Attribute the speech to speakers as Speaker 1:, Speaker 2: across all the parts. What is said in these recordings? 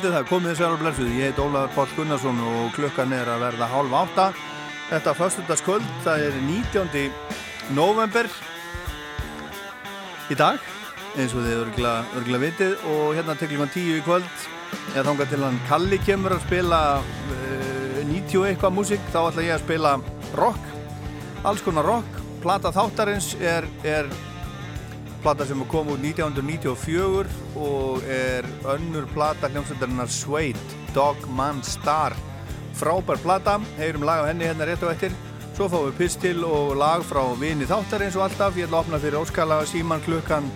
Speaker 1: Haldið það, komið þess að blessuð. Ég heit Ólafur Páll Gunnarsson og klukkan er að verða hálf átta. Þetta föstudagskvöld, það er 19. november í dag, eins og þið örgulega, örgulega vitið og hérna til klukkan 10 í kvöld eða þángar til hann Kalli kemur að spila uh, 90 og eitthvað músík, þá ætla ég að spila rock, alls konar rock. Plata þáttarins er, er plata sem kom út 1994 og er önnur plata hljómsveitarinnar Suede, Dog Man Star. Frábær plata, heyrum lag á henni hérna rétt og eftir. Svo fáum við pistil og lag frá vini þáttar eins og alltaf. Ég ætla að opna fyrir óskala síman klukkan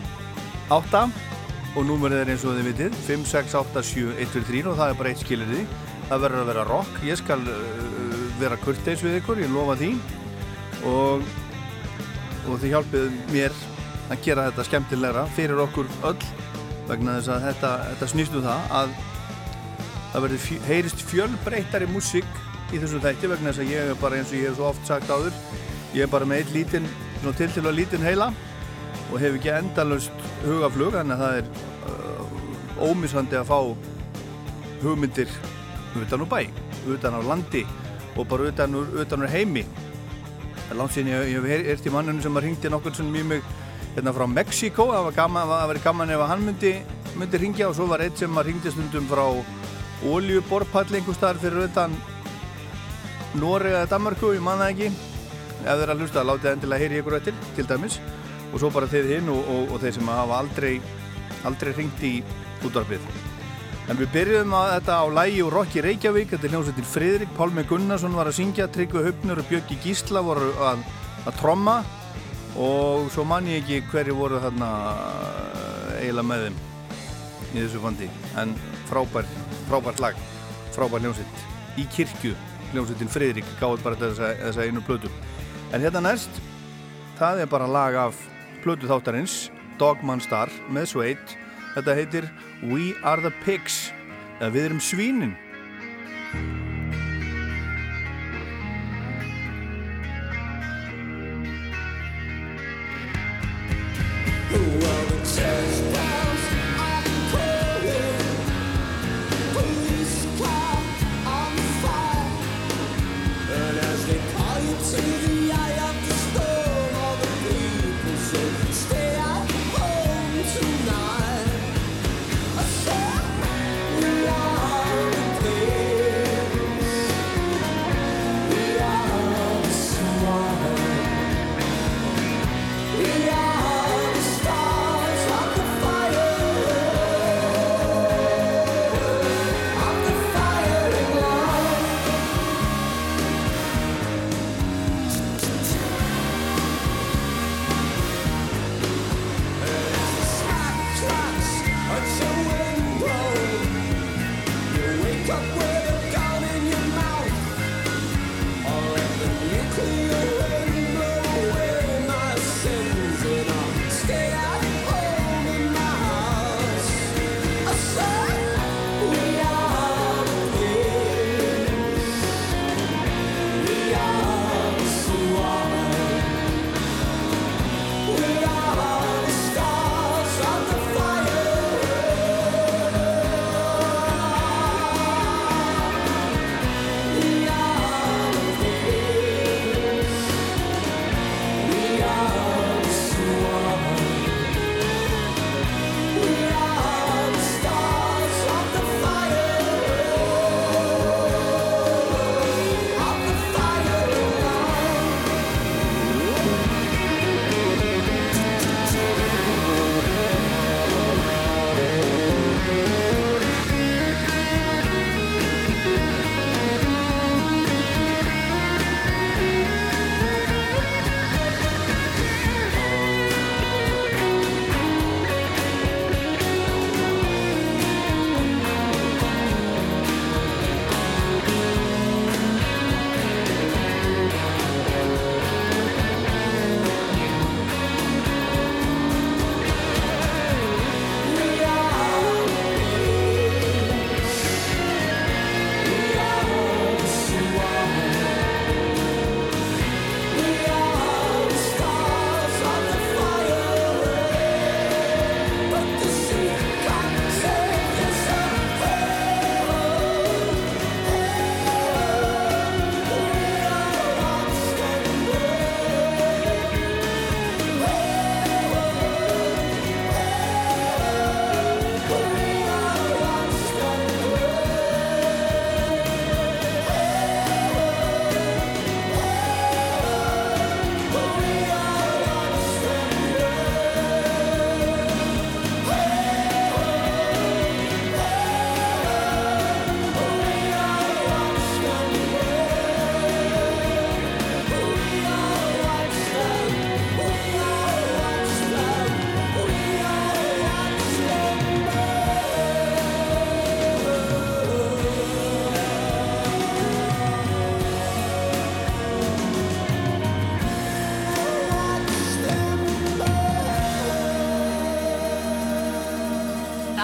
Speaker 1: 8 og númerið er eins og þið vitið 5, 6, 8, 7, 1, 2, 3 og það er bara eitt skilir því. Það verður að vera rock, ég skal uh, vera kurteis við ykkur, ég lofa því. Og, og þið hjálpið mér að gera þetta skemmtilegra fyrir okkur öll vegna þess að þetta, þetta snýst um það að það verður fjö, heyrist fjölbreytari músík í þessum þætti vegna þess að ég er bara eins og ég hef svo oft sagt áður ég er bara með eitt lítinn, svona til til að lítinn heila og hef ekki endalust hugaflug þannig að það er uh, ómisandi að fá hugmyndir utan úr bæ, utan á landi og bara utan úr, utan úr heimi. Það er langt síðan ég, hef hert í mannunum sem að ringdi nokkur sem mjög mjög hérna frá Mexiko, það var gaman, það var gaman ef hann myndi, myndi ringja og svo var eitt sem ringdi stundum frá oljuborpall einhver staðar fyrir utan Norega eða Danmarku, ég man það ekki. Ef þeir að hlusta, látið endilega heyri ykkur eftir til dæmis. Og svo bara þeir hinn og, og, og þeir sem hafa aldrei aldrei ringt í útvarfið en við byrjuðum að þetta á lægi og Rokki Reykjavík, þetta er hljómsveitin Fridrik Pálmi Gunnarsson var að syngja, Tryggvi Höfnur og Björki Gísla voru að, að tromma og svo man ég ekki hverju voru þarna eh, eiginlega með þeim í þessu fandi. En frábær, frábært lag frábær hljómsveit. Í kirkju hljómsveitin Fridrik gáði bara þessa, þessa einu plötu. En hérna næst það er bara lag af plötu þáttarins Dogman Star með sveit þetta heitir We Are The Pigs eða við erum svínin the test.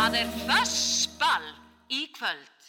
Speaker 2: Það er Fössball í kvöld.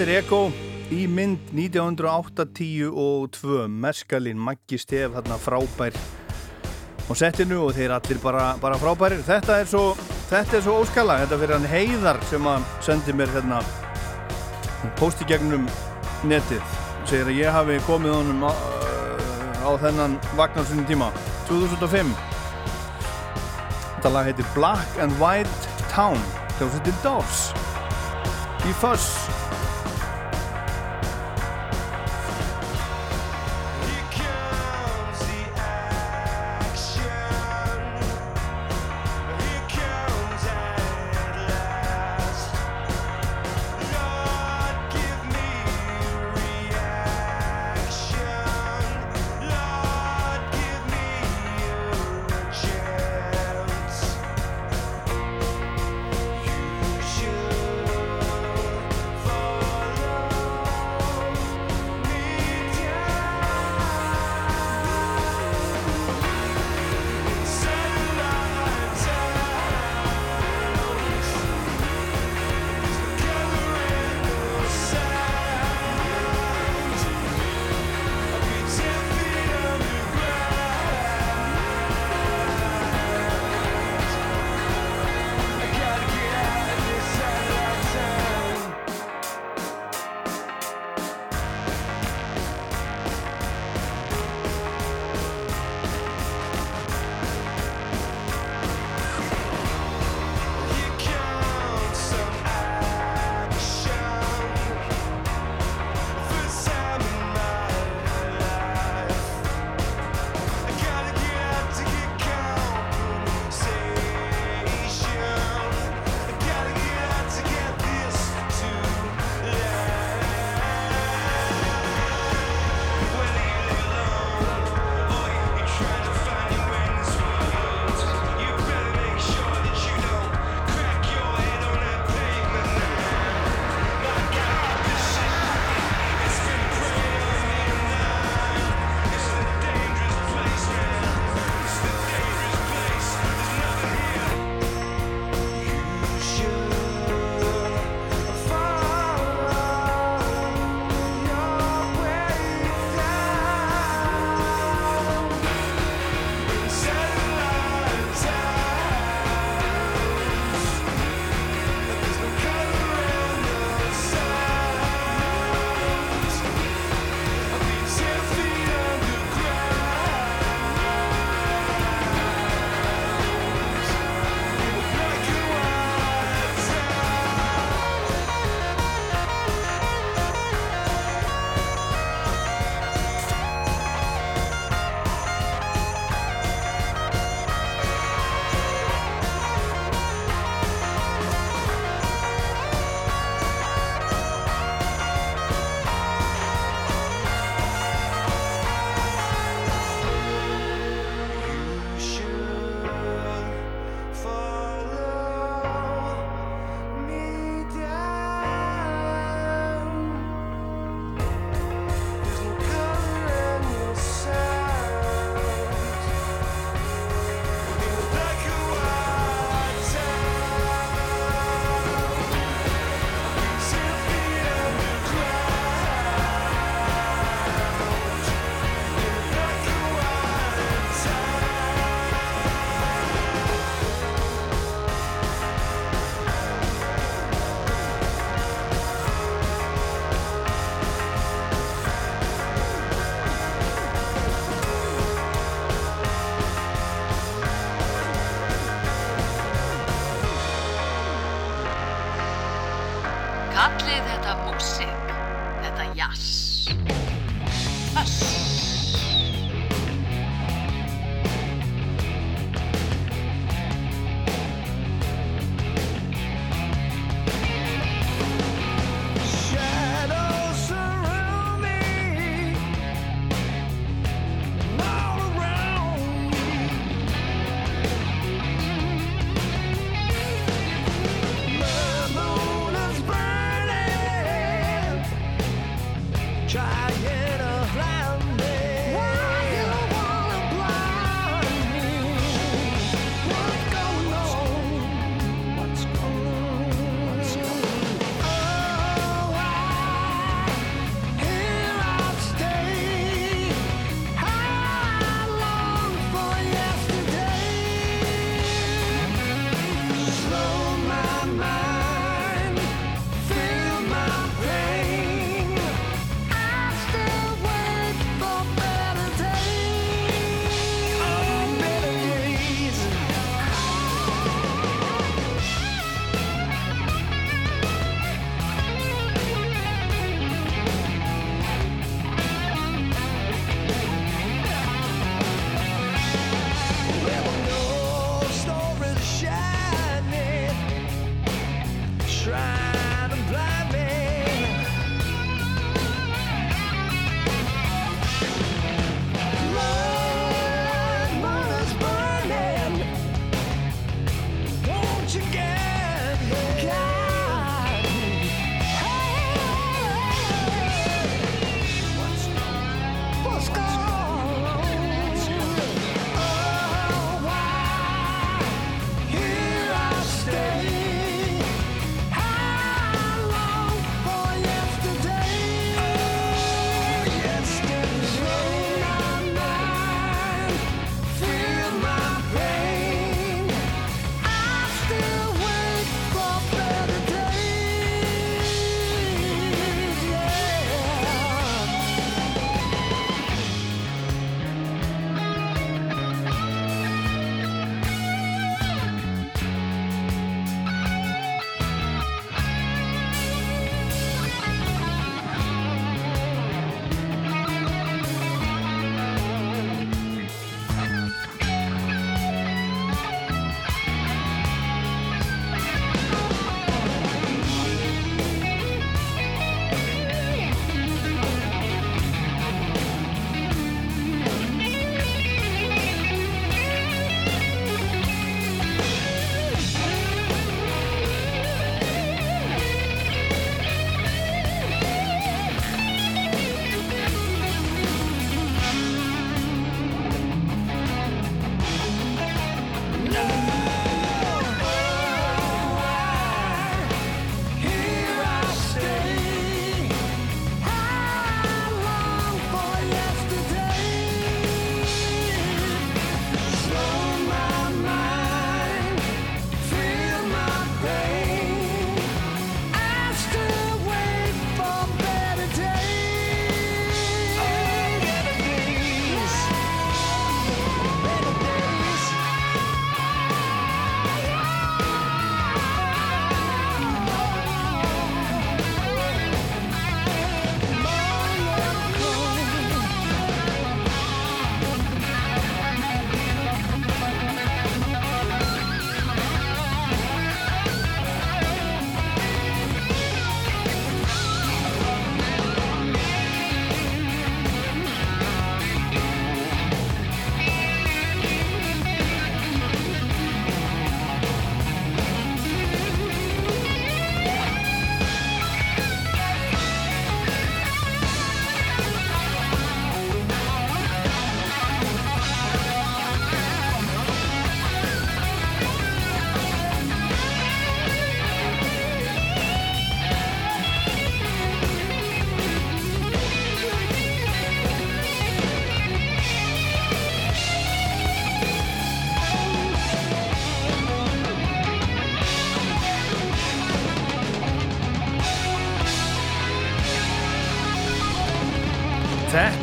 Speaker 1: Þetta er Eko í mynd 1980 og 2 Meskalin, Maggi Stef þarna frábær á settinu og þeir allir bara, bara frábærir. Þetta er svo, þetta er svo óskala þetta fyrir hann Heiðar sem að sendi mér hérna posti gegnum netið. Og segir að ég hafi komið honum á, á þennan vagnarsunni tíma. 2005 þetta lag heitir Black and White Town. Hljómsveitin Doors í Fuss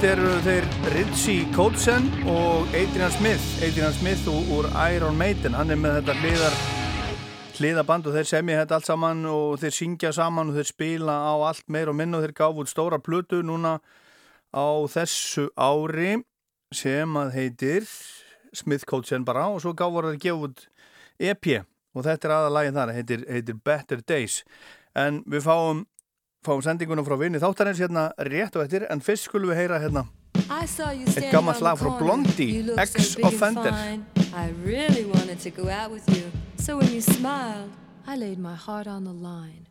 Speaker 3: eru þeir Ritchie Coulson og Adrian Smith. Adrian Smith úr Iron Maiden. Hann er með þetta hliðar hliðaband og þeir semja þetta allt saman og þeir syngja saman og þeir spila á allt meir og minn og þeir gáf út stóra plötu núna á þessu ári sem að heitir Smith Coulson bara og svo gáf voru þeir gefa út EP og þetta er aðalægin þar heitir, heitir Better Days. En við fáum fáum sendinguna frá vinni þáttarins hérna rétt og eftir en fyrst skulum við heyra hérna eitt gammalt lag frá Blondie Ex-Offender I really wanted to go out with you. So when you smiled I laid my heart on the line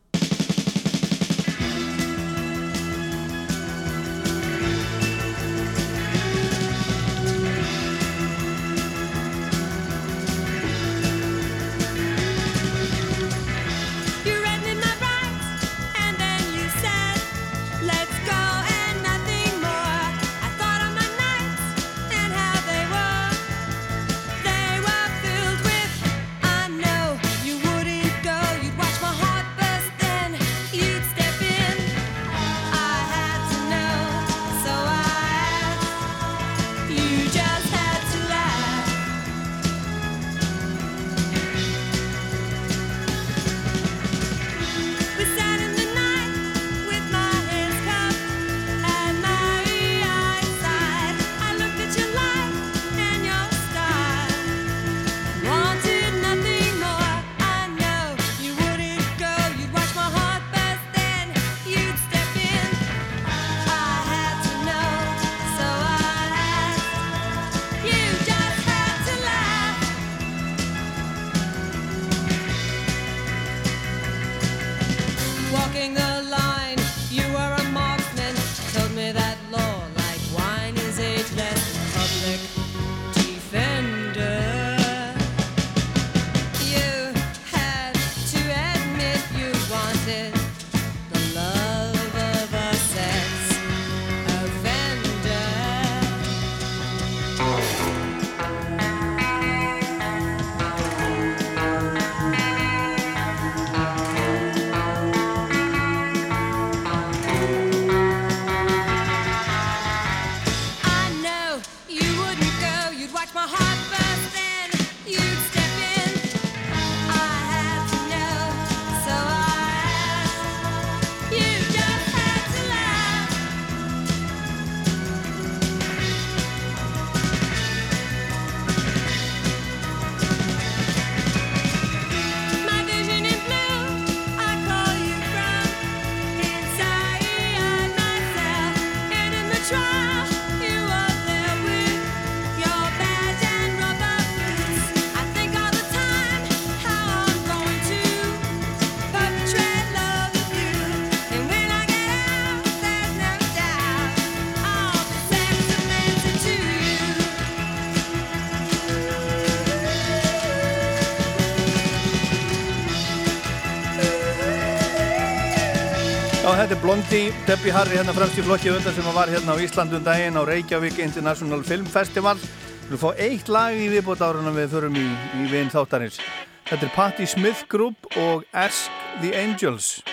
Speaker 3: þetta er Blondie, Debbie Harry hérna fremst í flokki undan sem var hérna á Íslandun um á Reykjavík International Film Festival. Við viljum fá eitt lag í viðbót árunum við förum í, í vinn þáttarins. Þetta er Patti Smith Group og Ask the Angels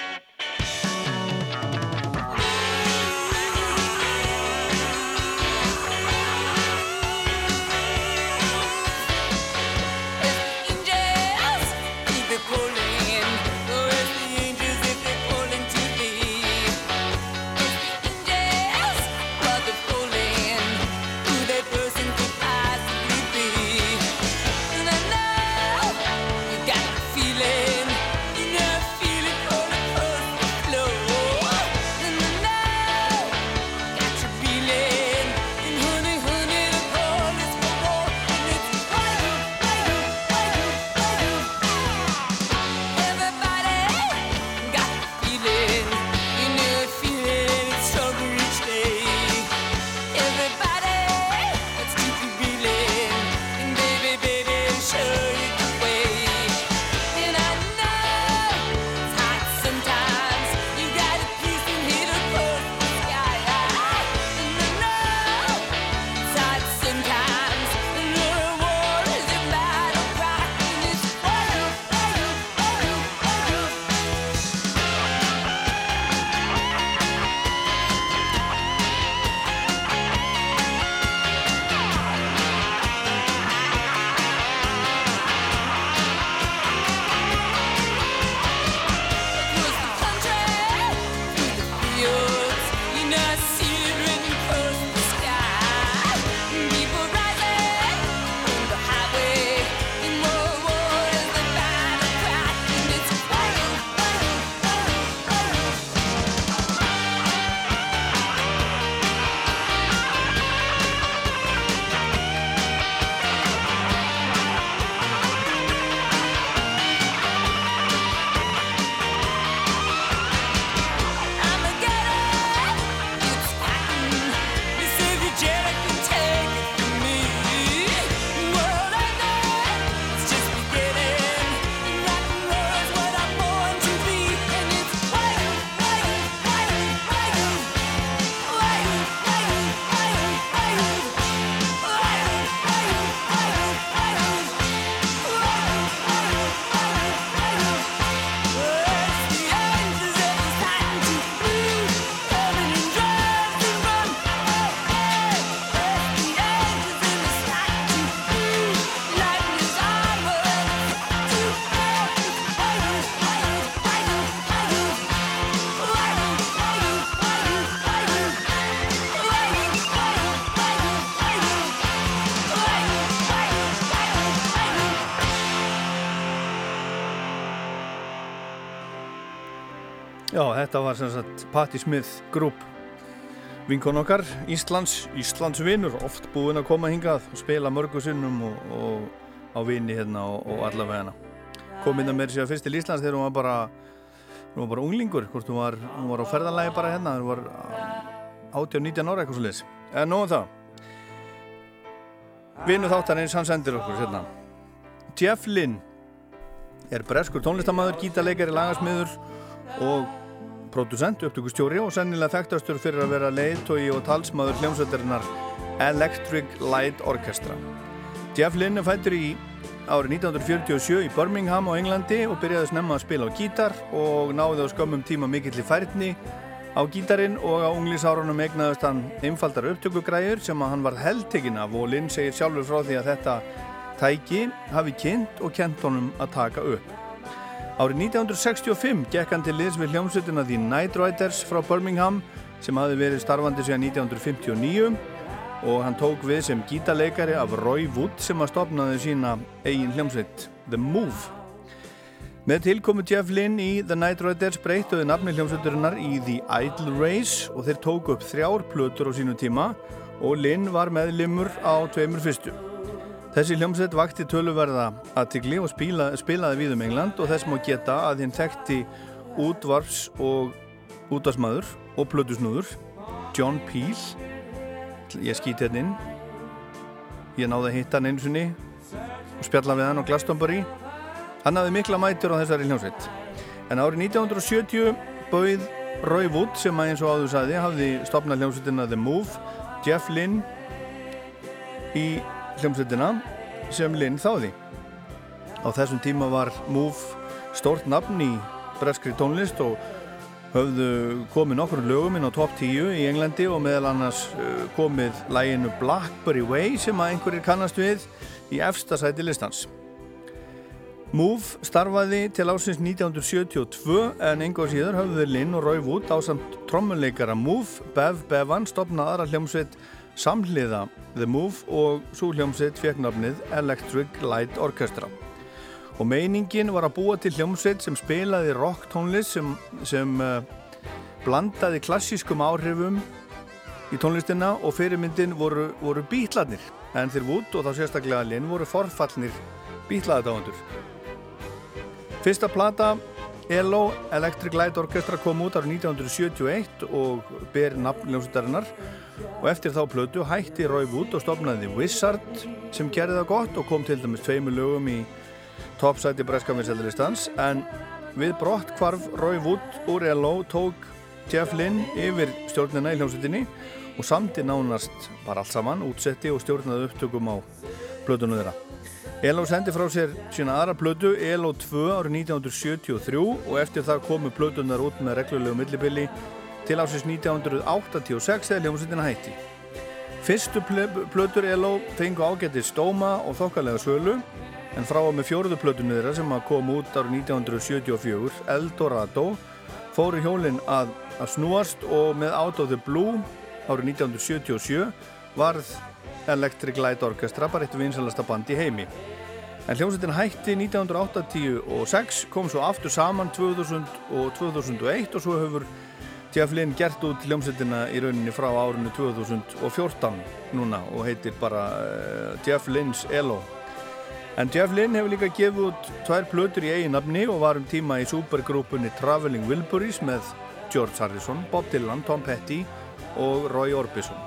Speaker 1: þetta var sem sagt Patti Smith Group. Vinkon okkar, Íslands, Íslands vinnur oft búinn að koma hingað og spila mörgu sinnum og, og á vini hérna og, og allavega hérna kom inn að mér sér fyrst til Íslands þegar hún var bara hún var bara unglingur, hvort hún var, hún var á ferðanlægi bara hérna, hún var 18-19 ára eitthvað svo leiðis en nú um það. Vinnu þáttan eins hann sendir okkur hérna. Jeff Lynn er breskur tónlistamæður, gítarleikari, lagasmiður og producent, upptökustjóri og sennilega þekktastur fyrir að vera leiðtói og talsmaður hljómsveitarinnar Electric Light Orchestra. Jeff Lynne fættur í árið 1947 í Birmingham á Englandi og byrjaði snemma að spila á gítar og náði á skömmum tíma mikill í færni á gítarin og á unglísárunum egnaðist hann einfaldar upptökugræður sem að hann var heldtegin af og Lynn segir sjálfur frá því að þetta tæki hafi kynnt og kent honum að taka upp. Árið 1965 gekk hann til liðs við hljómsveitina The Night Riders frá Birmingham sem hafi verið starfandi síðan 1959 og hann tók við sem gítarleikari af Roy Wood sem að stopnaði sína eigin hljómsveit The Move. Með tilkomu Jeff Lynn í The Night Riders breytuði nafni hljómsveiturinnar í The Idle Race og þeir tóku upp þrjár plötur á sínu tíma og Lynn var meðlimur á tveimur fyrstu. Þessi hljómsveit vakti töluverða aðtikli og spila, spilaði við um England og þess má geta að hinn tekti útvarfs og útvarsmaður og plötusnúður John Peel. Ég skýti hérna inn. Ég náði að hitta hann einu sinni og spjalla við hann á Glastonbury. Hann hafði mikla mætur á þessari hljómsveit. En árið 1970 bauð Roy Wood sem að eins og áður sagði hafði stopnað hljómsveitina The Move Jeff Lynn í hljómsveitina sem Lynn þáði. Á þessum tíma var Move stórt nafn í breskri tónlist og höfðu komið nokkur lögum inn á top 10 í Englandi og meðal annars uh, komið læginu Blackberry Way sem að einhverjir kannast við í efsta sæti listans. Move starfaði til ásins 1972 en enga síður höfðu Lynn og Roy Wood á samt trommunleikara Move, Bev Bevan stopnað aðra hljómsveit samhliða The Move og svo hljómsveit fekk nafnið Electric Light Orchestra. Og meiningin var að búa til hljómsveit sem spilaði rock tónlist sem, sem uh, blandaði klassískum áhrifum í tónlistina og fyrirmyndin voru, voru bítlarnir en þeir Wood og þá sérstaklega Lynn voru forfallnir bítlaðadáðandur Fyrsta plata ELO Electric Light Orchestra kom út ára 1971 og ber nafn hljómsveitarinnar og eftir þá plötu hætti Roy Wood og stopnaði Wizard sem gerði það gott og kom til dæmis tveimur lögum í topsæti Breskafinsæðaristans en við brott kvarf Roy Wood úr LO tók Jeff Lynn yfir stjórnina í hljómsveitinni og samti nánast bara allt saman útsetti og stjórnaði upptökum á plötunum þeirra. ELO sendi frá sér sína aðra plötu ELO 2 árið 1973 og eftir það komu plötunar út með reglulegu millibili til ásins 1986 eða hljómsveitina hætti. Fyrstu plötur ELO fengu ágætið stóma og þokkalega svölu en frá að með fjóruðu plötunni þeirra sem kom út árið 1974, Eldorado, fóru hjólinn að, að snúast og með Out of the Blue árið 1977 varð Electric Light Orchestra bara eitt vinsalasta band í heimi. En hljómsveitin hætti 1986, kom svo aftur saman 2000 og 2001 og svo hefur Jeff Lynn gert út hljómsveitina í rauninni frá árinu 2014 núna og heitir bara uh, Jeff Lynn's ELO. En Jeff Lynn hefur líka gefið út tvær plötur í eigin nafni og var um tíma í supergrúpunni Traveling Wilburys með George Harrison, Bob Dylan, Tom Petty og Roy Orbison.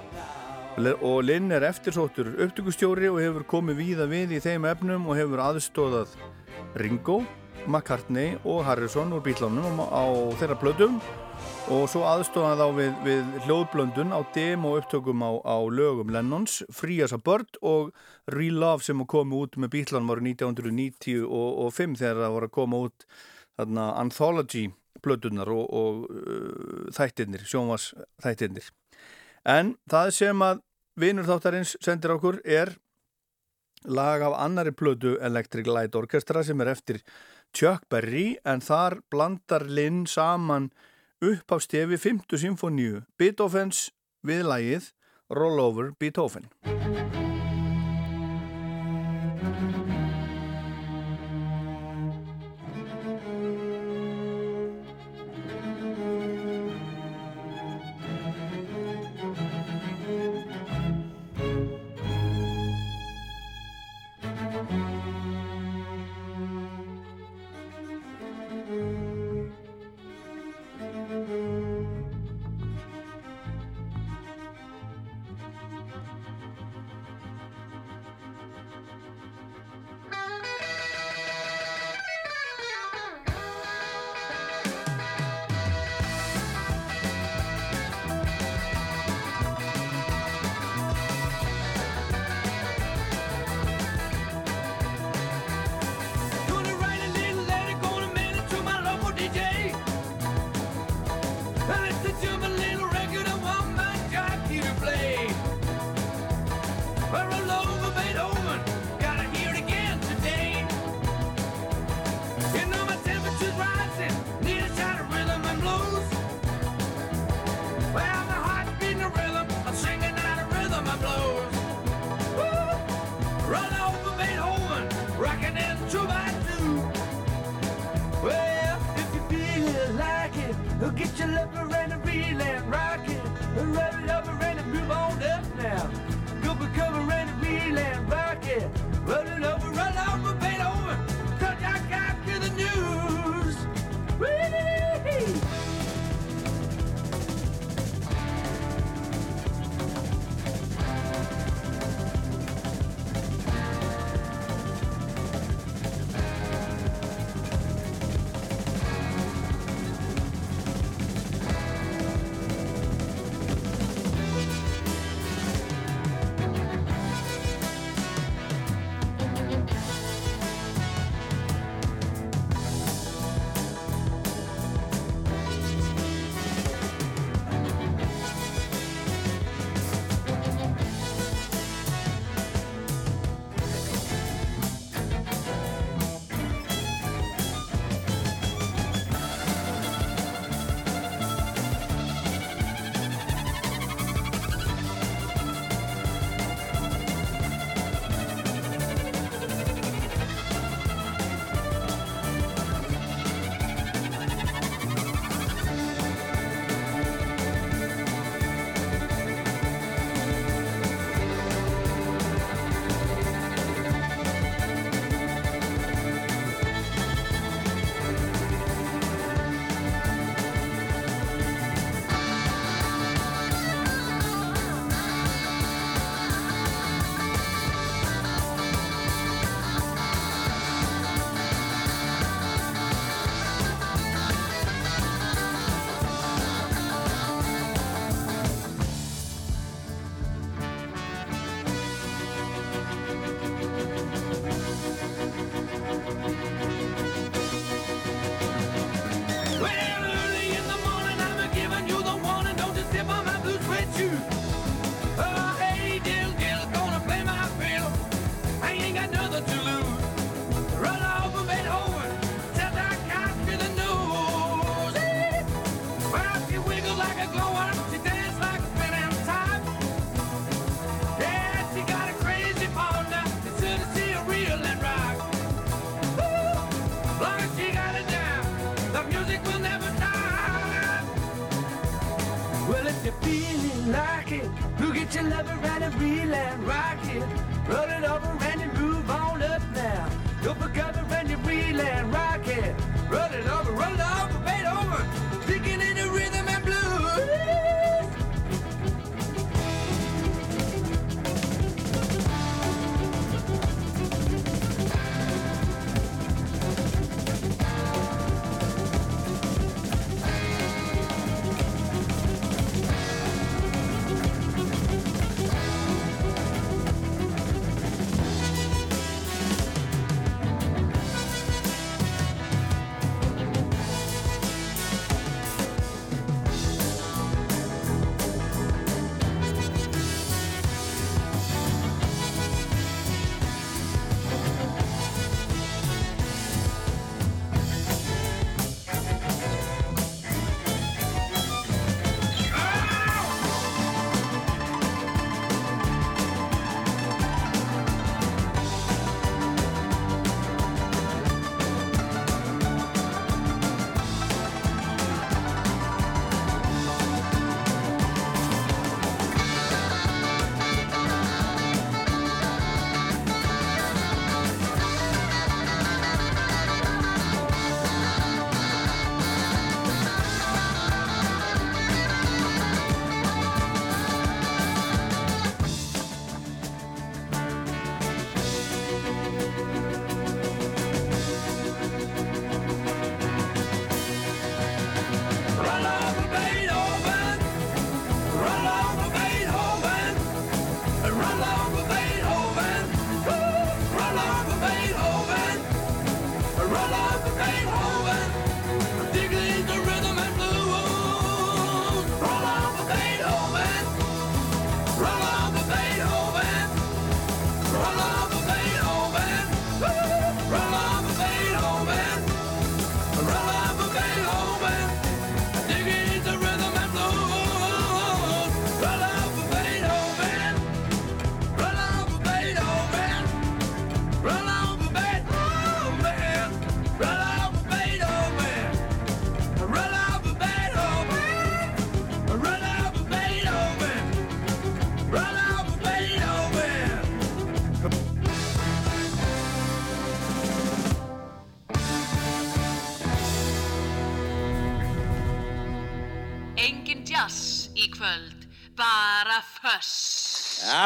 Speaker 1: Og Lynn er eftirsóttur upptökustjóri og hefur komið víða við í þeim efnum og hefur aðstóðað Ringo, McCartney og Harrison úr bílánum á þeirra plötum og svo aðstofnaði þá við, við hljóðblöndun á demo upptökum á, á lögum Lennons, Free as a Bird og Real Love sem komi út með Beatles árið 1995 þegar það voru að koma út þarna Anthology blödunar og, og uh, þættirnir, sjónvars þættirnir. En það sem að vinur þáttarins sendir okkur er lag af annari blödu Electric Light Orchestra sem er eftir Chuck Berry en þar blandar Lynn saman upp á stefi 5. symfóníu Beethovens við lægið Roll Over Beethoven.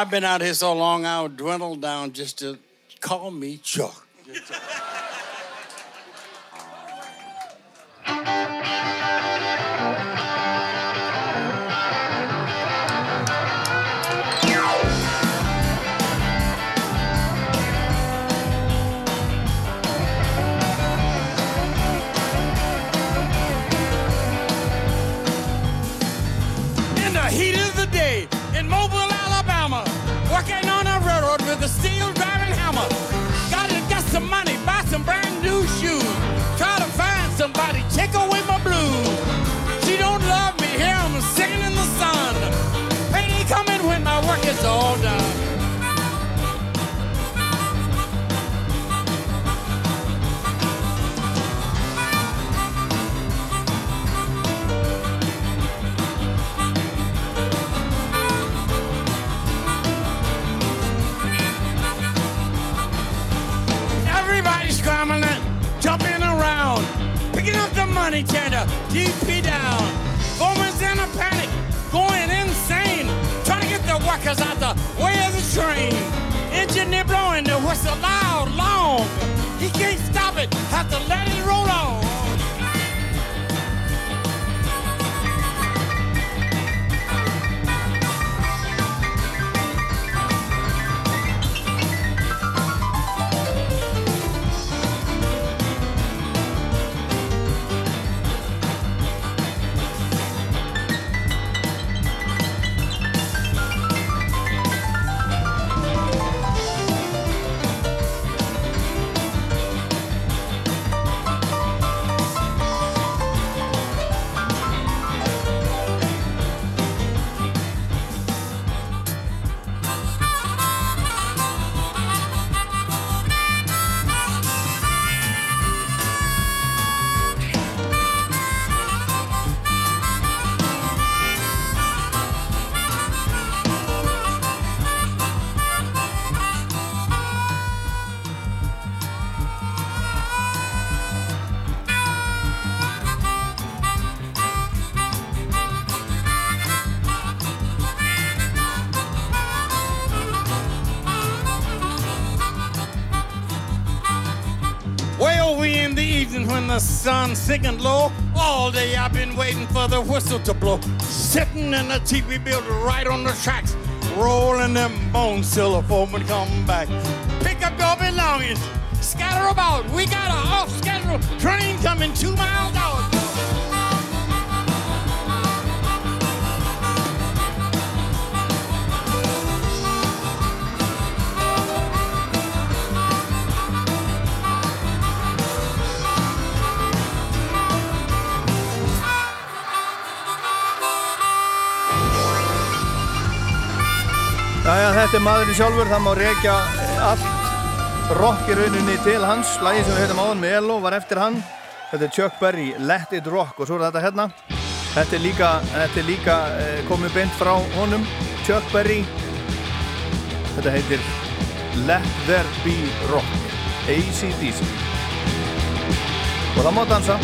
Speaker 4: I've been out here so long I'll dwindle down just to call me Chuck. Sun's sinking low, all day I've been waiting for the whistle to blow. Sitting in the TV building right on the tracks, rolling them bones till the foreman come back. Pick up your belongings, scatter about. We got an off-schedule train coming two miles out.
Speaker 1: Þetta er maðurinn sjálfur, það má reykja allt rock í rauninni til hans. Lægin sem við heitum áðan með Elo var eftir hann. Þetta er Chuck Berry, Let It Rock og svo er þetta hérna. Þetta er líka, þetta er líka eh, komið beint frá honum, Chuck Berry. Þetta heitir Let There Be Rock, ACDC. Og það má dansa.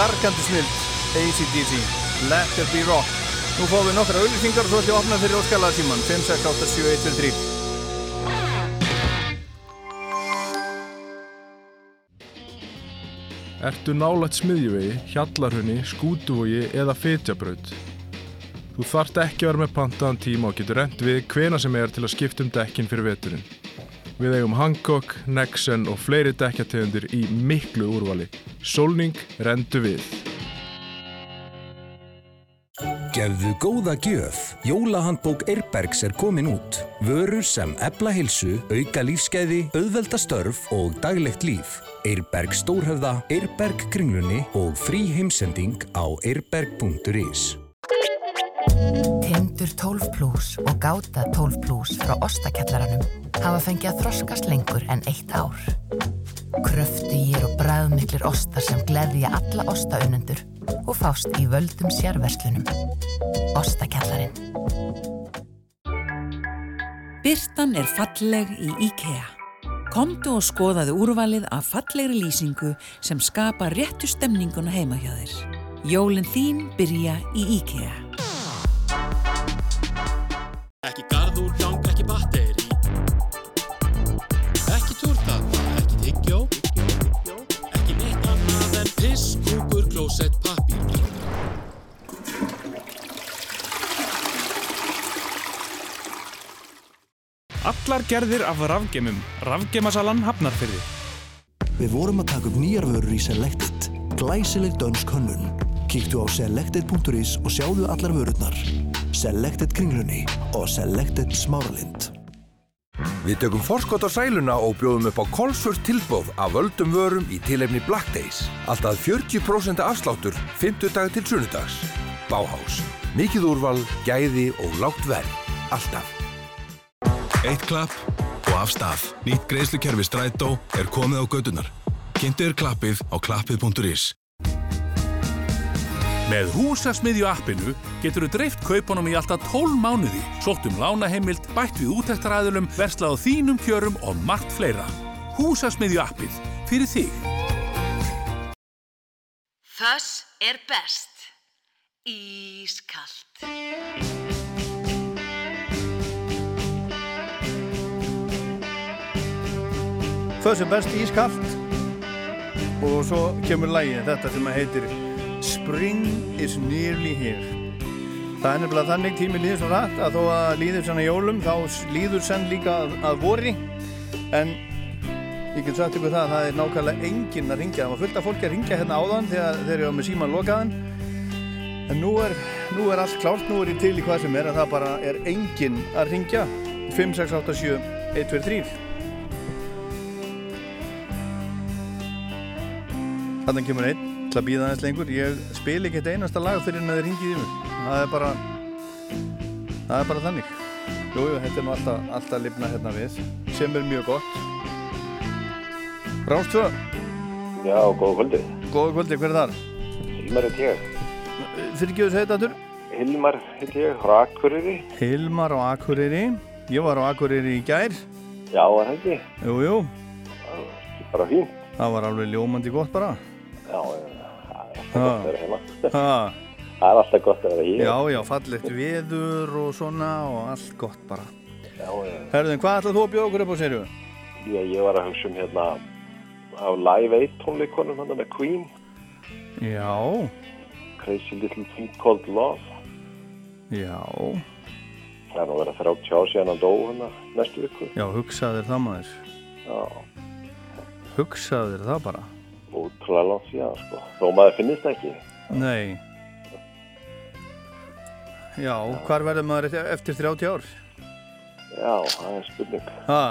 Speaker 1: Gargandi snild ACDC Let There Be Rock Nú fáum við nokkra auðlýsingar og svo ætlum við að opna fyrir óskalaða síman 5, 6, 8, 7, 1, 2, 3
Speaker 5: Ertu nálægt smiðjuvegi, hjallarhunni, skútuvogi eða fytjabraut? Þú þarft ekki að vera með pantaðan tíma og getur rent við hvena sem er til að skipta um dekkin fyrir veturinn. Við eigum Hancock, Nexen og fleiri dekkjategundir í miklu úrvali. Solning rendu við.
Speaker 6: Gefðu góða gjöf. Jólahandbók Eirbergs er komin út. Vörur sem ebla hilsu, auka lífskeiði, auðvelda störf og daglegt líf. Eirberg Stórhöfða, Eirberg Kringlunni og frí heimsending á eirberg.is.
Speaker 7: Tindur 12 Plus og Gáta 12 Plus frá Ostakjallaranum hafa fengið að þroskast lengur en eitt ár. Kröftugir og bræðmiklir ostar sem gleðja alla ostaunendur og fást í völdum sérverslunum. Ostakjallarinn.
Speaker 2: Byrtan er falleg í IKEA. Komdu og skoðaðu úrvalið af fallegri lýsingu sem skapa réttu stemninguna heima hjá þér. Jólin þín byrja í IKEA.
Speaker 8: Allar gerðir af rafgemum. Rafgemasalan Hafnarfyrði.
Speaker 9: Við vorum að taka upp nýjar vörur í Selected. Glæsileg dönsk hönnun. Kíktu á selected.is og sjáðu allar vörurnar. Selected Kringlunni og Selected Smáralind.
Speaker 10: Við tökum forskot á sæluna og bjóðum upp á Kolsvört tilbóð af völdum vörum í tilefni Black Days. Alltaf 40% afsláttur, 50 dag til sunnudags. Báhás. Mikið úrval, gæði og lágt verð. Alltaf.
Speaker 11: Eitt klapp og af stað. Nýtt greiðslukerfi Strætó er komið á gödunar. Kynntu er klappið á klappið.is.
Speaker 12: Með húsasmiðju appinu getur þú dreift kaupunum í alltaf 12 mánuði, sótt um lánaheimild, bætt við útæktaræðulum, verslað á þínum kjörum og margt fleira. Húsasmiðju appið fyrir þig.
Speaker 2: Þess er best. Ískalt.
Speaker 1: Það sem best ískallt og svo kemur lægið þetta sem að heitir Spring is nearly here. Það er nefnilega þannig tími líður svo rætt að þó að líður svona jólum þá líður senn líka að, að vori. En ég get sagt ykkur það að það er nákvæmlega enginn að ringja það var fullt af fólki að ringja hérna áðan þegar þeir eru á með síman lokaðan. En nú er, nú er allt klárt, nú er ég til í hvað sem er en það bara er enginn að ringja 5, 6, 8, 7, 1, 2, 3 Þannig kemur einn til að býða aðeins lengur. Ég spil ekki eitt einasta lag fyrir en að þið ringið í mig. Það er bara, það er bara þannig. Jú, jú, þetta er nú alltaf, alltaf lifna hérna við, sem er mjög gott. Rástvö.
Speaker 13: Já, góða kvöldi.
Speaker 1: Góða kvöldi, hver er þar?
Speaker 13: Hilmar heit ég.
Speaker 1: Fyrir ekki þessu heitatur?
Speaker 13: Hilmar heit ég, frá Akureyri.
Speaker 1: Hilmar á Akureyri. Ég var á Akureyri í gær.
Speaker 13: Já, var það ekki?
Speaker 1: Jú, jú.
Speaker 13: Bara fín.
Speaker 1: Það var alveg ljómandi gott bara.
Speaker 13: Já, það er alltaf gott að vera heima.
Speaker 1: Ha.
Speaker 13: Það er alltaf gott að vera hér.
Speaker 1: Já, já, fallegt veður og svona og allt gott bara.
Speaker 13: Já, já.
Speaker 1: Herðin, hvað ætlað þú að bjóða okkur upp á serju?
Speaker 13: Já, ég var að hugsa um hérna á Live 1 tónleikonum hérna með Queen.
Speaker 1: Já.
Speaker 13: Crazy Little Thing Called Love.
Speaker 1: Já.
Speaker 13: Það er nú verið að 30 ár síðan hann dó hérna næstu viku.
Speaker 1: Já, hugsaðir það maður.
Speaker 13: Já.
Speaker 1: Hugsaðir það bara.
Speaker 13: Ótrúlega langt síðan, sko. Þó maður finnist ekki.
Speaker 1: Nei. Já, hvar verður maður eftir- eftir 30 ár?
Speaker 13: Já, það er spurning.
Speaker 1: Ha?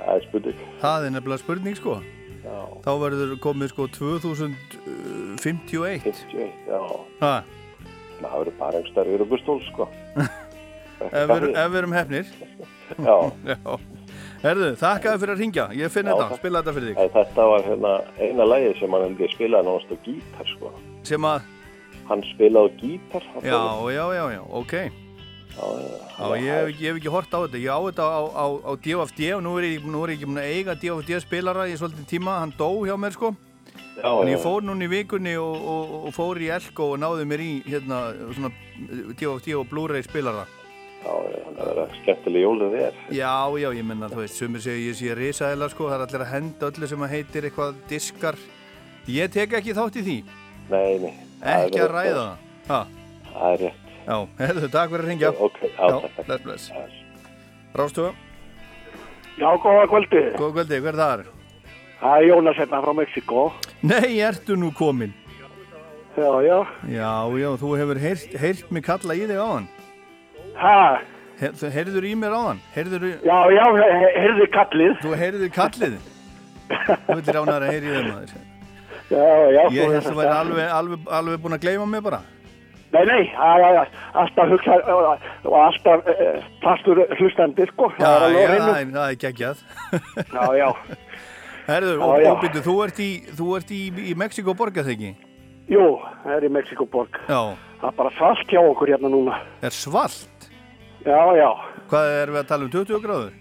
Speaker 13: Það er spurning.
Speaker 1: Það er nefnilega spurning sko.
Speaker 13: Já.
Speaker 1: Þá verður komið sko 2051.
Speaker 13: 51, já.
Speaker 1: Ha?
Speaker 13: Það verður bara einhverstað í Rúbustól, sko.
Speaker 1: Ef við erum- ef við erum hefnir.
Speaker 13: Já.
Speaker 1: Já. Herðu, þakkaði fyrir að ringja. Ég finn þetta, spila þetta fyrir þig.
Speaker 13: Þetta var hérna eina lagið sem hann hefði spilað náttúrulega gítar, sko.
Speaker 1: Sem að,
Speaker 13: Hann spilaði gítar.
Speaker 1: já, já, já, já, ok.
Speaker 13: Já, já.
Speaker 1: Ég, ég hef ekki hort á þetta. Ég á þetta á, á, á DFD og nú er ég, nú er ég ekki búin að eiga DFD spilara í svolítið tíma. Hann dó hjá mér sko.
Speaker 13: Já,
Speaker 1: en ég fór núna í vikunni og, og, og fór í Elko og náði mér í hérna svona D.O.D. og Blu-ray spilara
Speaker 13: Já, já, það er skemmtileg jólið þér.
Speaker 1: Já, já, ég menna, þú veist, sumir segja ég sé risaðila, sko, það er allir að henda öllu sem að heitir eitthvað diskar. Ég tek ekki þátt í því,
Speaker 13: Nei, nei. það
Speaker 1: ekki að ræða það. Ha,
Speaker 13: Það er rétt.
Speaker 1: já, herðu, takk fyrir að ringja.
Speaker 13: Ok, já, takk, takk.
Speaker 1: bless, bless. Rástuða,
Speaker 14: Já, góða kvöldi.
Speaker 1: góða kvöldi, hver er það er?
Speaker 14: Það er Jónas hérna frá Mexiko.
Speaker 1: Nei, ertu nú komin?
Speaker 14: Já, já.
Speaker 1: Já, já, þú hefur heyrt, heyrt mig kalla í þig á hann.
Speaker 14: Hæ?
Speaker 1: Þú heyrður í mér á hann? Heyrður í...
Speaker 14: Já, já, he- heyrði kallið.
Speaker 1: Þú heyrður kallið? Þú villir ánar að heyri í þeim maður.
Speaker 14: Já, já.
Speaker 1: Ég held
Speaker 14: er
Speaker 1: þú væri alveg, alveg, alveg búin að gleyma mig bara.
Speaker 14: Nei, nei, já, já, já, alltaf hugsa og alltaf uh, fastur hlustandi, sko.
Speaker 1: Já,
Speaker 14: Það
Speaker 1: já, það er, það geggjað.
Speaker 14: Já, já.
Speaker 1: Herðu,
Speaker 14: Já,
Speaker 1: og, byrju, þú ert í, þú ert í, í Mexiko borgað þig ekki?
Speaker 14: Jú, það er í Mexikoborg.
Speaker 1: Já.
Speaker 14: Það er bara svalt hjá okkur hérna núna.
Speaker 1: Er svalt?
Speaker 14: Já, já.
Speaker 1: Hvað erum við að tala um 20 gráður?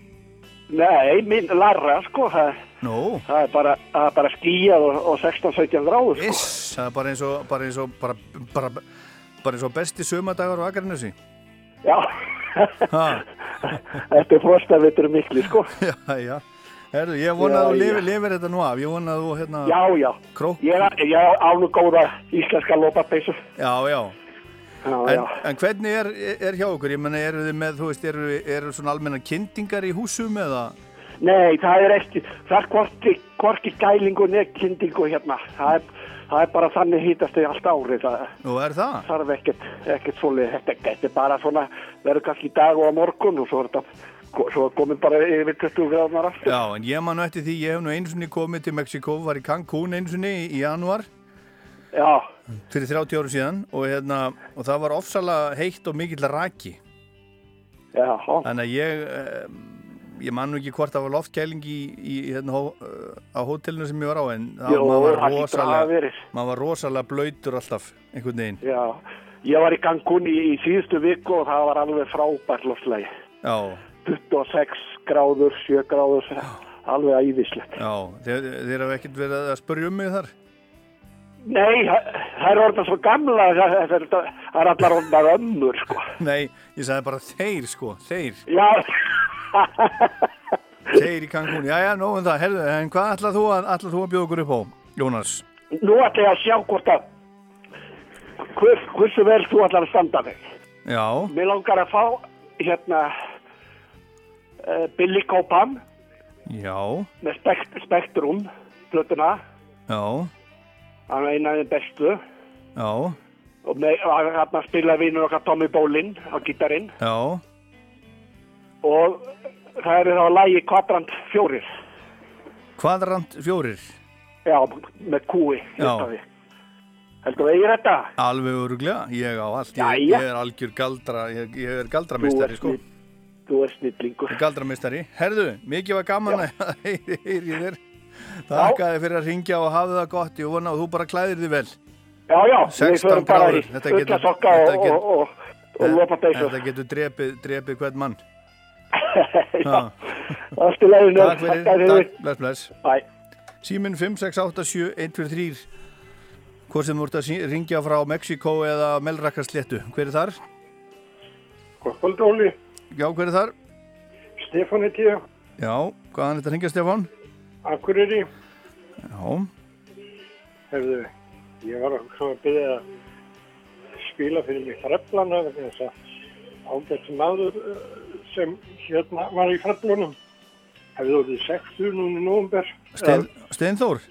Speaker 14: Nei, minn larra, sko. Það,
Speaker 1: Nú,
Speaker 14: það er bara, er bara skíjað og, og 16-17 gráður, sko.
Speaker 1: iss, það er bara eins og, bara eins og, bara, bara, bara eins og besti sömadagar á Akarnesi.
Speaker 14: Já. Þetta er frostavitur mikli, sko.
Speaker 1: já, já. Herðu, ég vona að
Speaker 14: Já,
Speaker 1: þú
Speaker 14: já.
Speaker 1: lifir, lifir þetta nú af. Ég vona að þú, hérna...
Speaker 14: Já, já.
Speaker 1: Krók.
Speaker 14: Ég, ég á nú góða íslenska lópapeysu.
Speaker 1: Já, já.
Speaker 14: Já,
Speaker 1: En,
Speaker 14: já.
Speaker 1: en hvernig er, er hjá okkur? Ég menna, eru þið með, þú veist, eru, eru svona almenna kyndingar í húsum eða?
Speaker 14: Nei, það er ekki, það er hvorki, hvorki gælingu neð kyndingu hérna. Það er, það er bara þannig hýtast þau allt árið. Það
Speaker 1: Nú, er það?
Speaker 14: þarf ekkert, ekkert svolítið, þetta, er bara svona, verður kannski dag og morgun og svo er þetta, svo er komin bara yfir 20 gráðnar aftur.
Speaker 1: Já, en ég man nú eftir því, ég hef nú einu sinni komið til Mexiko, var í Cancún í, í januar.
Speaker 14: Já.
Speaker 1: Fyrir 30 áru síðan og, hérna, og það var ofsalega heitt og mikill raki.
Speaker 14: Já.
Speaker 1: Þannig að ég, eh, ég man nú ekki hvort það var loftkæling í, í hérna, hó, eh, á hótelinu sem ég var á, en það,
Speaker 14: Jó,
Speaker 1: maður, var rosalega, maður var rosalega blöytur alltaf, einhvern veginn.
Speaker 14: Já, ég var í Cancún í, í síðustu viku og það var alveg frábært lofslægi.
Speaker 1: Já,
Speaker 14: 26 gráður, 7 gráður, alveg æðislegt.
Speaker 1: já, þeir, þeir hafa ekkert verið að spurja um mig þar.
Speaker 14: Nei, það er orðin svo gamla, það er, allar orðnar ömmur, sko.
Speaker 1: Nei, ég sagði bara þeir, sko, þeir.
Speaker 14: Já,
Speaker 1: Þeir í Cancún, já, já, nóg um það, herðu, en hvað ætlað þú að, að bjóða okkur upp á, Jónas?
Speaker 14: nú ætla ég að sjá hvort að, hvers, hversu vel þú ætlar að standa þig.
Speaker 1: Já,
Speaker 14: Mér langar að fá, hérna, uh, Billy Copan
Speaker 1: já,
Speaker 14: með spekt, Spektrum, plötuna,
Speaker 1: já,
Speaker 14: hann eina af þeim bestu.
Speaker 1: já,
Speaker 14: Og hann spila vinnur okkar Tommy Bolin á gítarinn.
Speaker 1: já,
Speaker 14: Og það eru þá lægi Quadrant 4.
Speaker 1: kvadrant fjórir,
Speaker 14: Já, með kúi.
Speaker 1: Já.
Speaker 14: Já. Heldur þú eigin þetta?
Speaker 1: alveg öruglega, ég á allt, ég,
Speaker 14: Jæja.
Speaker 1: ég er algjör galdra, ég, ég er galdramistari, sko.
Speaker 14: Þú er snillingur.
Speaker 1: Galdramistari, herðu, mikið var gaman að heyri heyri þér. Þakka þið fyrir að ringja og hafa það gott, ég vona og þú bara klæðir þið vel.
Speaker 14: Já, já, við
Speaker 1: 16
Speaker 14: förum bara í
Speaker 1: gráður, þetta getur,
Speaker 14: ullasokka
Speaker 1: þetta
Speaker 14: og,
Speaker 1: getur,
Speaker 14: og, og, og lopapeysu.
Speaker 1: þetta getur drepið, drepið hvern mann.
Speaker 14: Já, allt í leiðinu.
Speaker 1: Takk fyrir, takk, bless, bless.
Speaker 14: Bæ.
Speaker 1: Síminn 5687123 Hvort sem þú ert að ringja frá Mexiko eða Melrakkarsléttu Hver er þar?
Speaker 15: Kvöld Óli,
Speaker 1: Já, hver er þar?
Speaker 15: Stefán heiti ég,
Speaker 1: Já, hvaðan er þetta að ringja Stefán?
Speaker 15: Akureyri.
Speaker 1: Já,
Speaker 15: Hefðu, ég var að byrja að spila fyrir mig vegna þess að ágætt maður eh, sem hérna var í þreflunum hefði orðið sextur núna í nóvumber.
Speaker 1: Stein, Steinþór?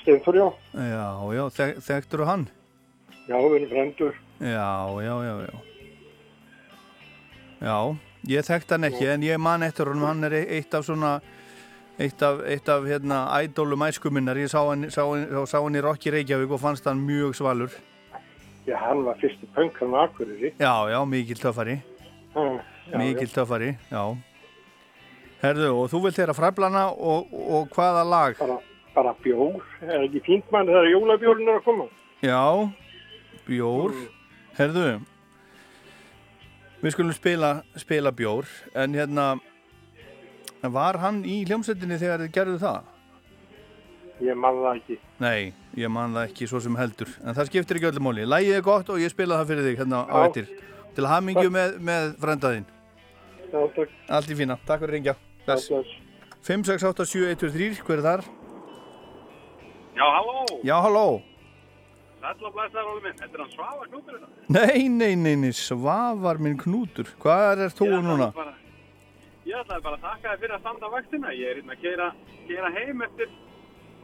Speaker 15: Steinþór, já.
Speaker 1: Já, já, þek, þekktur hann?
Speaker 15: Já, við erum frendur.
Speaker 1: Já, já, já, já Já, ég þekkt hann ekki en ég man eftir honum, hann er e- eitt af svona eitt af, eitt af hérna ædólum æskuminnar, ég sá hann, sá, hann, sá, sá hann í Rokki Reykjavík og fannst hann mjög svalur.
Speaker 15: Já, hann var fyrsti pönkan á Akureyri.
Speaker 1: Já, já, mikill töffari.
Speaker 15: Já, já,
Speaker 1: Mikill töffari, já. Herðu, og þú vilt þeirra fræflana og, og hvaða lag?
Speaker 15: Bara, bara bjór, er ekki fínt mann þegar jólabjórn er að koma?
Speaker 1: Já, bjór. Herðu Við skulum spila, spila bjór. En hérna Var hann í hljómsveitinni þegar þið gerðu það?
Speaker 15: Ég man það ekki.
Speaker 1: Nei, ég man það ekki svo sem heldur. En það skiptir ekki öllum móli. Lægið er gott og ég spila það fyrir þig hérna á
Speaker 15: Já.
Speaker 1: eftir. Til hamingju með, með frændaðinn.
Speaker 15: Já, takk.
Speaker 1: Allt í fína. Takk fyrir ringja. Bless.
Speaker 15: bless.
Speaker 1: 5, 6, 8, 7, 1, 2, 3. Hver er þar?
Speaker 16: Já, halló,
Speaker 1: Já, halló.
Speaker 16: sætla og blæsaður Óli minn, þetta er hann svafa knútur þetta.
Speaker 1: Nei, nei, nei, nei, svafar minn knútur. Hvað er þú núna?
Speaker 16: Bara, ég ætlaði bara að þakka þér fyrir að standa vaktina, ég er hérna að keira, keira heim eftir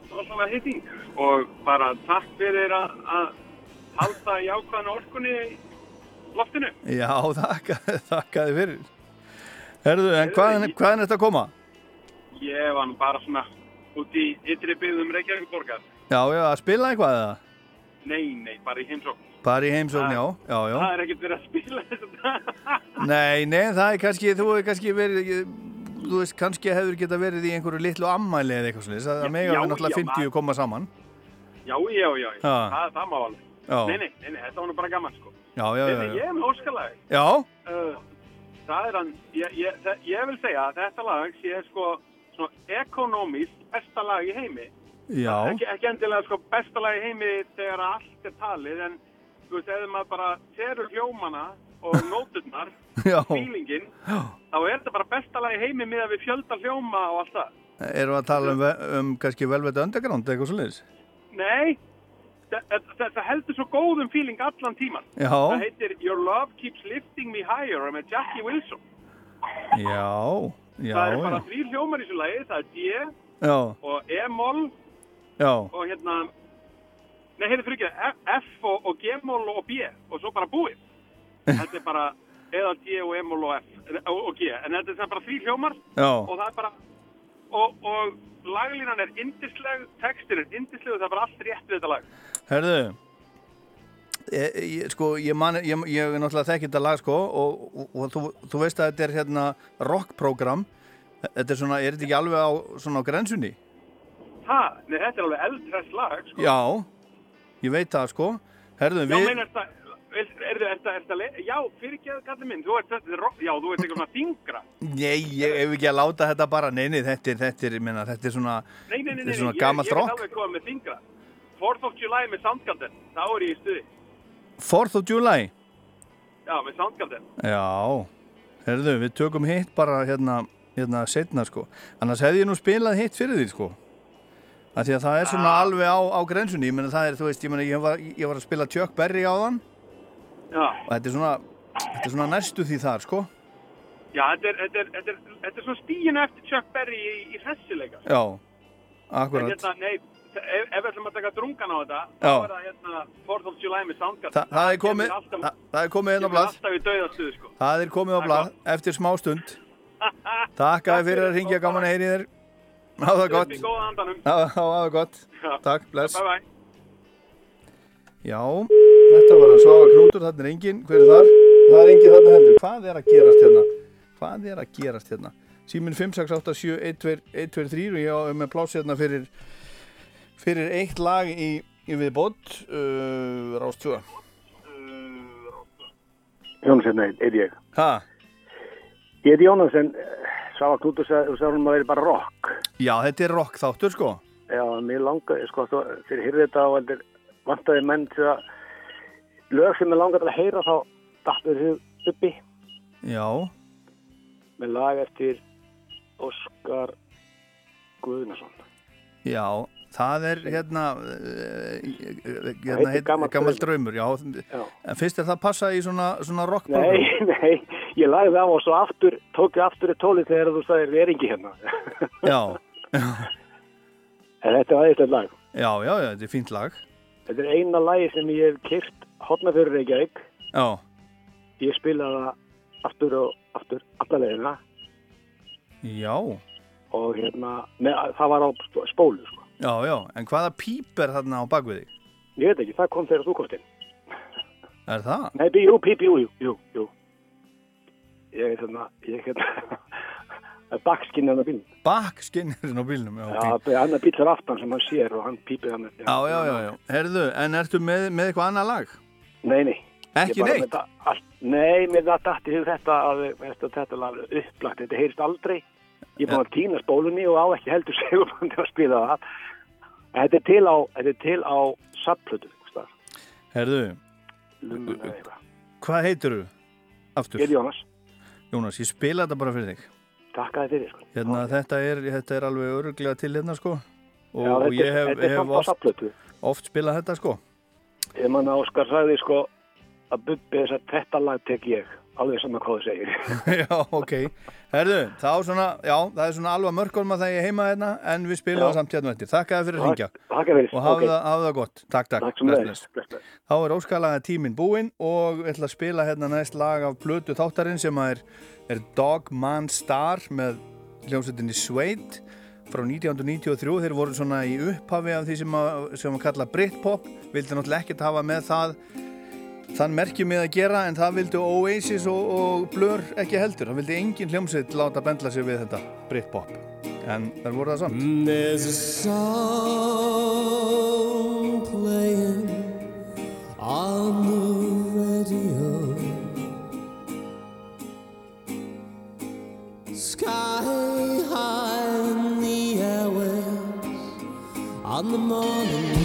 Speaker 16: svona hitting og bara takk fyrir að, að halda jákvæðan orkunni í loftinu.
Speaker 1: Já, þakka, þakka þið fyrir. Herðu, en hvaðan, hvaðan er þetta að koma?
Speaker 16: Ég var nú bara svona út í ytri byggðum Reykjavík-borgar.
Speaker 1: Já, já, að spila eitthvað eða?
Speaker 16: Nei, nei, bara í heimsókn.
Speaker 1: Bara í heimsókn, já, já, já.
Speaker 16: Það er ekkert verið að spila þetta.
Speaker 1: Nei, nei, það er kannski, þú hefur kannski verið, þú veist, kannski hefur geta verið í einhverju litlu ammæli eða eitthvað svolítið, það
Speaker 16: Já,
Speaker 1: mega
Speaker 16: já,
Speaker 1: við náttúrulega
Speaker 16: já,
Speaker 1: 50 koma saman.
Speaker 16: Já, já, já, já. Það, það má alveg. Nei, nei, nei, þetta var nú bara gaman, sko.
Speaker 1: Já, já, já, já.
Speaker 16: Ég er með óskalag.
Speaker 1: Já,
Speaker 16: Uh, það er hann, ég, ég, það, ég vil segja að þetta lag sé sko svona ekonomist besta lag í heimi.
Speaker 1: já,
Speaker 16: Ekki, ekki endilega sko besta lag í heimi þegar allt er talið, en þú veist, eða maður bara serur hljómana og nóturnar,
Speaker 1: já.
Speaker 16: feelingin, þá er þetta bara besta lag í heimi með að við fjölda hljóma og allt það.
Speaker 1: Erum við að tala um, um kannski velveta underground eða eitthvað svolítið?
Speaker 16: Nei, það, heldur svo góðum feeling allan tíman.
Speaker 1: Já.
Speaker 16: Það heitir Your Love Keeps Lifting Me Higher með Jackie Wilson.
Speaker 1: Já, já,
Speaker 16: það er bara þrý hljómar í þessu lagi, það er D og E-moll og hérna, nei, heyrðu fyrir ekki, F og, og G-moll og B og svo bara búið. Þetta er bara eða D og E-moll og F og, og G, en þetta er bara þrý hljómar
Speaker 1: Já.
Speaker 16: og það er bara, og, og laglínan er indisleg, textin er indisleg og það er bara allt rétt við þetta lag.
Speaker 1: herðu, ég, ég, sko, ég man, ég, ég er náttúrulega þekki þetta lag, sko, og, þú, þú veist að þetta er hérna rockprogram, þetta er svona, er þetta ekki alveg á, svona á grensunni?
Speaker 16: Ha, nei, þetta er alveg eldhress lag, sko.
Speaker 1: Já, ég veit það, sko, herðu,
Speaker 16: Já,
Speaker 1: við,
Speaker 16: er þetta, já, fyrir ekki að kalla minn, þú ert er já, þú ert eitthvað þingra.
Speaker 1: nei, ég hef ekki að láta þetta bara, nei, nei, þetta er, þetta er, minna, þetta er svona,
Speaker 16: Nei, nei, nei, nei,
Speaker 1: er svona
Speaker 16: ég, ég er alveg komið með þingra. 4th of July með Soundgarden, þá er ég í stuði.
Speaker 1: 4th of July,
Speaker 16: Já, með Soundgarden.
Speaker 1: Já, herðu, við tökum hitt bara hérna, hérna setna sko. Annars hefði ég nú spilað hitt fyrir því sko. Því að það er svona alveg á, á grensunni, ég er, þú veist, ég meina ég var, ég var að spila Chuck Berry á þann
Speaker 16: Já,
Speaker 1: og þetta er svona, þetta er svona næstu því þar sko.
Speaker 16: já, þetta er, þetta er, þetta er, þetta er svona stíinu eftir Chuck Berry í, í hressileika.
Speaker 1: Já,
Speaker 16: En
Speaker 1: akkurat.
Speaker 16: hérna, nei, ef, ef við ætlum að taka drungan á þetta,
Speaker 1: Já.
Speaker 16: þá er það hérna 4th of July með Soundgarden.
Speaker 1: Þa, það er komið,
Speaker 16: alltaf,
Speaker 1: það, er komið hérna á
Speaker 16: dauðastuðu, sko.
Speaker 1: Það er komið á blað eftir smá stund. Takk að þið fyrir að ringja gaman að heyri þér. Há það gott.
Speaker 16: Upp í góða andanum.
Speaker 1: Há það gott.
Speaker 16: Já.
Speaker 1: Takk, bless.
Speaker 16: Bye bye.
Speaker 1: Já, þetta var að svafa knútur, þarna er enginn, hver er þar? Það er enginn þarna heldur, hvað er að gerast hérna? Hvað er að gerast hérna? Síminn 5687123 og ég á með pláss hérna fyrir, fyrir eitt lag í, í viðbót, uh, Rás 2.
Speaker 14: Jónsson er ég.
Speaker 1: Hæ?
Speaker 14: Ég heiti Jónsson, Sava Knútur sagði hún að vera bara rock.
Speaker 1: Já, þetta er rock þáttur sko.
Speaker 14: Já, mér langaði, sko, þó- þegar ég hýrði þetta og heldur vantaði menn til að lög sem ég langaði að heyra þá dættur þau uppi
Speaker 1: Já,
Speaker 14: með lag eftir Óskar Guðnason.
Speaker 1: já, það er hérna, hérna
Speaker 14: heitir
Speaker 1: heit,
Speaker 14: Gamall
Speaker 1: gammal draumur, já.
Speaker 14: Já.
Speaker 1: En fyrst er það passa í svona, svona rock
Speaker 14: Nei, nei, ég lagði á og svo aftur, tók ég aftur í tólið þegar þú sagðir við er ekki hérna.
Speaker 1: Já,
Speaker 14: En þetta er aðeinslega lag.
Speaker 1: já, já, já, þetta er fínt lag.
Speaker 14: Þetta er eina lagi sem ég hef hotna fyrir Reykjavík.
Speaker 1: Já,
Speaker 14: Ég spilaði það aftur og aftur alla leiðina
Speaker 1: já,
Speaker 14: og hérna, með, það var á sp- spólu, sko.
Speaker 1: já, já, en hvaða píp er þarna á bakvið þig?
Speaker 14: Ég veit ekki, það kom þegar þú komst inn.
Speaker 1: Er það?
Speaker 14: Nei, jú, píp, jú, jú, jú, jú. Ég er þarna, ég er hérna, bakskinn hann á bílnum.
Speaker 1: Bakskinnirinn á bílnum, já,
Speaker 14: Já,
Speaker 1: ok.
Speaker 14: það er annar bíl þar aftan sem hann sér og hann pípið hann.
Speaker 1: Já, já, já, já. Herðu, en ertu með, með eitthvað annað lag?
Speaker 14: Nei, nei.
Speaker 1: Ekki neitt?
Speaker 14: Allt, nei, mér það dætti hug þetta að að þetta lag er upplagt, þetta heyrist aldrei. Ég er búin að týna spólunni og á ekki heldur segurbandi að spila það.
Speaker 17: Þetta er til á, þetta er til á sapplötu, staðar.
Speaker 1: Herðu,
Speaker 17: eitthvað.
Speaker 1: hvað heitir þú? Aftur.
Speaker 17: Ég er Jónas.
Speaker 1: Jónas, ég spila þetta bara fyrir þig.
Speaker 17: Takk að þið fyrir, sko.
Speaker 1: Hérna, þetta er, þetta er alveg öruglega til hérna, sko. Og,
Speaker 17: Já,
Speaker 1: og ég hef,
Speaker 17: þetta
Speaker 1: hef oft, oft spilað þetta, sko.
Speaker 17: Ég man að Óskar sagði, sko, að Bubbi þess að þetta lag tek ég, alveg saman hvað þú segir.
Speaker 1: já, ok. Herðu, þá svona, já, það er svona alvað mörgum að það ég heima hérna, en við spilum það samt hérna eftir. Þakka þér fyrir að
Speaker 17: Takk-
Speaker 1: ringja.
Speaker 17: takk
Speaker 1: Og hafa
Speaker 17: ok.
Speaker 1: það, það gott. Takk, takk.
Speaker 17: Takk
Speaker 1: Bless, bless.
Speaker 17: Bless.
Speaker 1: Þá er óskalaga tíminn búinn og við ætla að spila hérna næst lag af plötu þáttarinn sem að er, er Dog Man Star með hljómsveitinni Suede frá 1993. Þeir voru svona í upphafi af því sem að, sem að kalla Britpop. Vildi náttúrulega ekkert hafa með það þann merkjum með að gera en það vildu Oasis og, og Blur ekki heldur. Það vildi engin hljómsveit láta bendla sig við þetta Britpop. En það voru það samt.
Speaker 9: There's a song playing on the radio. Sky high in the airwaves on the morning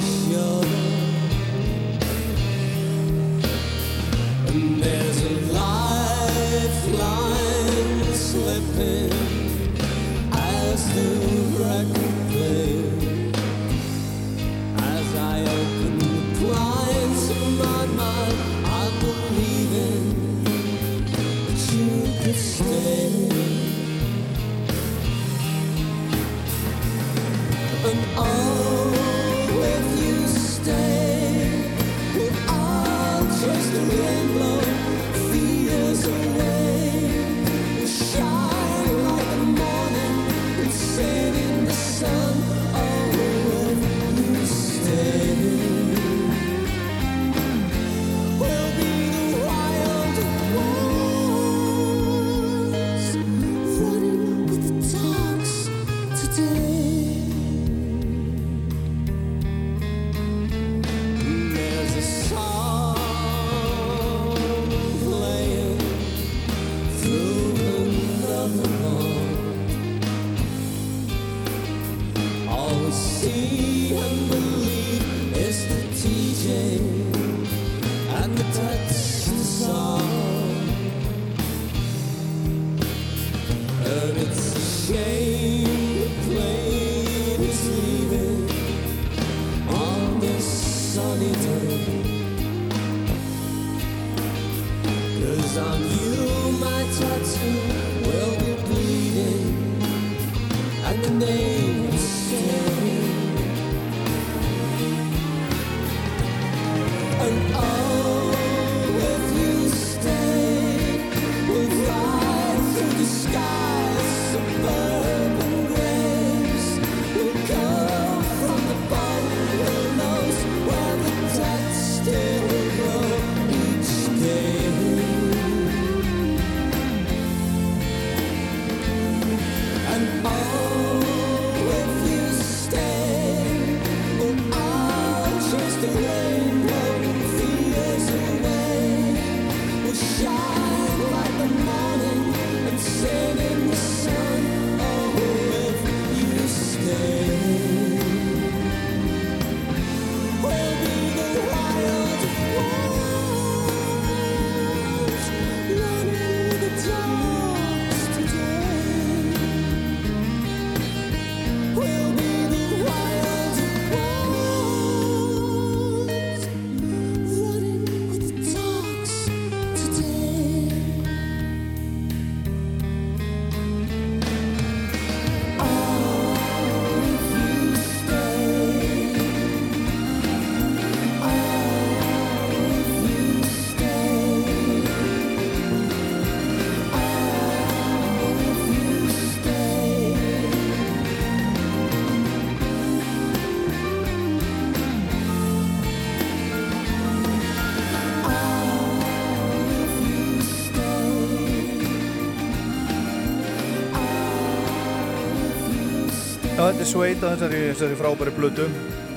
Speaker 1: þetta er Suede á þessari, þessari frábæri plötu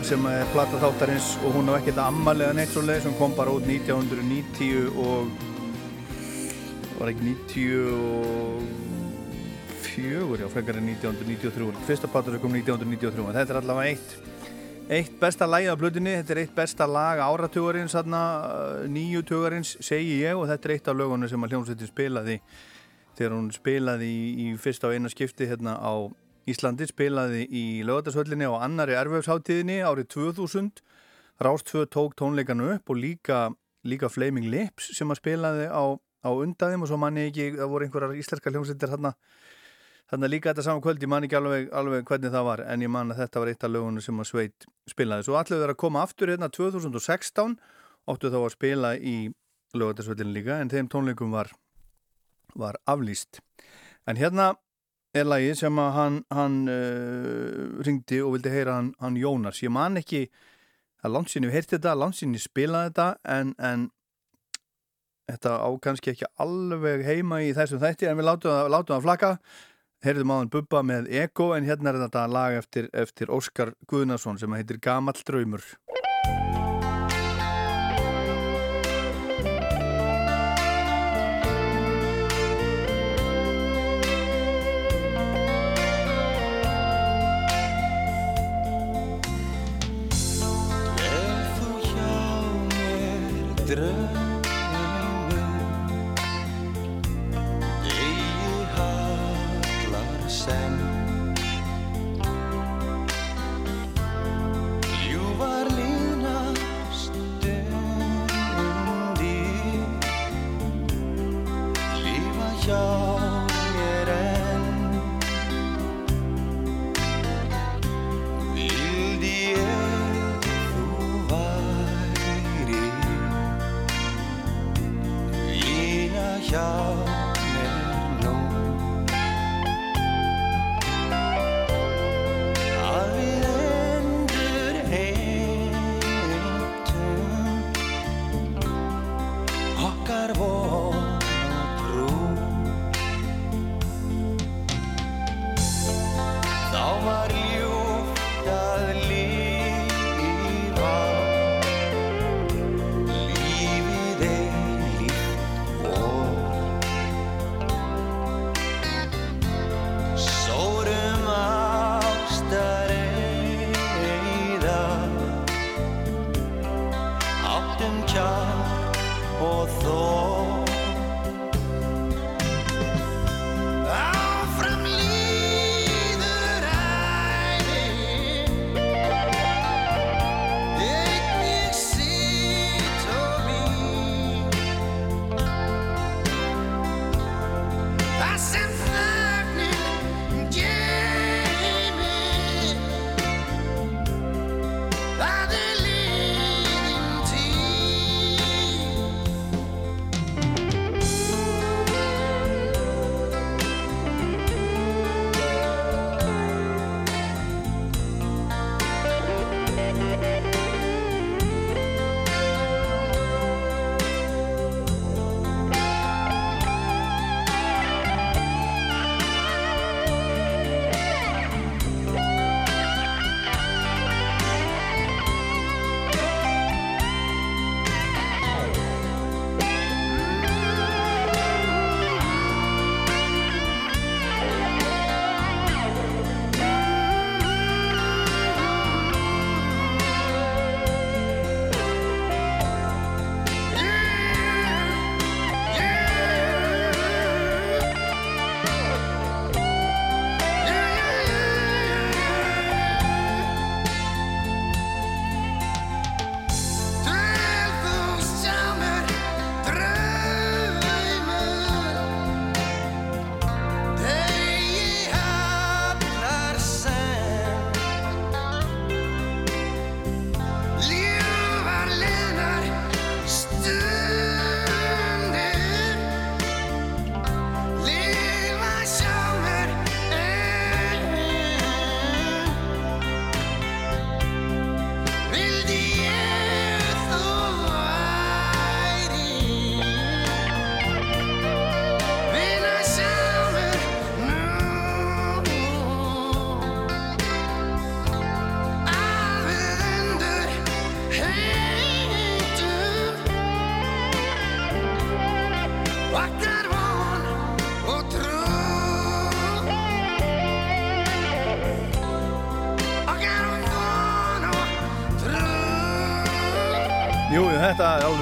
Speaker 1: sem er plata þáttarins og hún á ekkert ammalega neitt svo leið sem kom bara út 1990 og var ekki 94 já, frekar en 1993 fyrsta plata sem kom 1993 en þetta er allavega eitt eitt besta lagi á blöðinni, þetta er eitt besta lag áratugurins, nýju tugurins segi ég og þetta er eitt af lögunum sem að hljómsveitin spilaði þegar hún spilaði í, í fyrsta og eina skipti hérna á Íslandi, spilaði í lögatarsvöllinni á annari erfjöfsháttíðinni árið 2000 Rástföð tók tónleikanu upp og líka, líka Flaming Lips sem að spilaði á, á undaðum og svo manni ekki, það voru einhverjar íslenska hljómsveitir hérna Þannig að líka þetta saman kvöld, ég man ekki alveg, alveg hvernig það var, en ég man að þetta var eitt af lögunum sem að Sveit spilaði. Svo allir verið að koma aftur hérna 2016, óttu þá að spila í lögatarsvöldinu líka, en þeim tónleikum var, var aflýst. En hérna er lagi sem að hann, hann uh, ringdi og vildi heyra hann, hann Jónars. Ég man ekki að landsinni við heyrti þetta, landsinni spilaði þetta, en, en þetta á kannski ekki alveg heima í þessum þætti, en við látum að, látum að flaka heyrðum á hann Bubba með Ego en hérna er þetta lag eftir, eftir Óskar Guðnason sem heitir Gamall draumur
Speaker 18: mér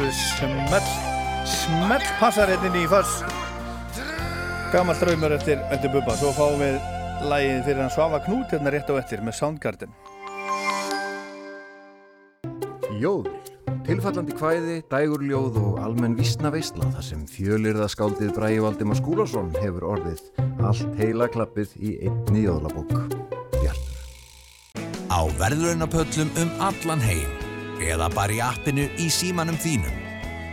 Speaker 1: alveg smell, smell passar hérna í fass. Gammal draumur eftir, eftir Bubba. Svo fáum við lægið fyrir hann Svafa Knút hérna rétt á eftir með Soundgarden.
Speaker 19: Jóður. Tilfallandi kvæði, dægurljóð og almenn vísna veistla þar sem fjölirða skáldið Bræði Valdimar Skúlason hefur orðið allt heila klappið í einni jóðlabók.
Speaker 20: Á verðlaunapöllum um allan heim eða bara í appinu í símanum þínum.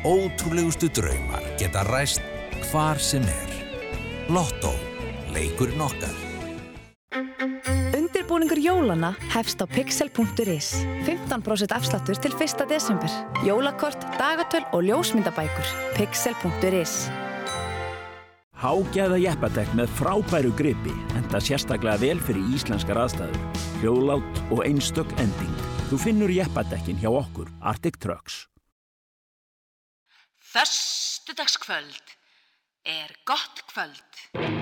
Speaker 20: Ótrúlegustu draumar geta ræst hvar sem er. Lotto. Leikurinn okkar.
Speaker 21: Undirbúningur jólana hefst á pixel.is. 15% afsláttur til 1. desember. Jólakort, dagatöl og ljósmyndabækur. Pixel.is.
Speaker 22: Hágæða jeppadekk með frábæru gripi, enda sérstaklega vel fyrir íslenskar aðstæður. Hljóðlátt og einstök ending. Þú finnur jeppadekkin hjá okkur, Arctic Trucks.
Speaker 18: Föstudagskvöld er gott kvöld.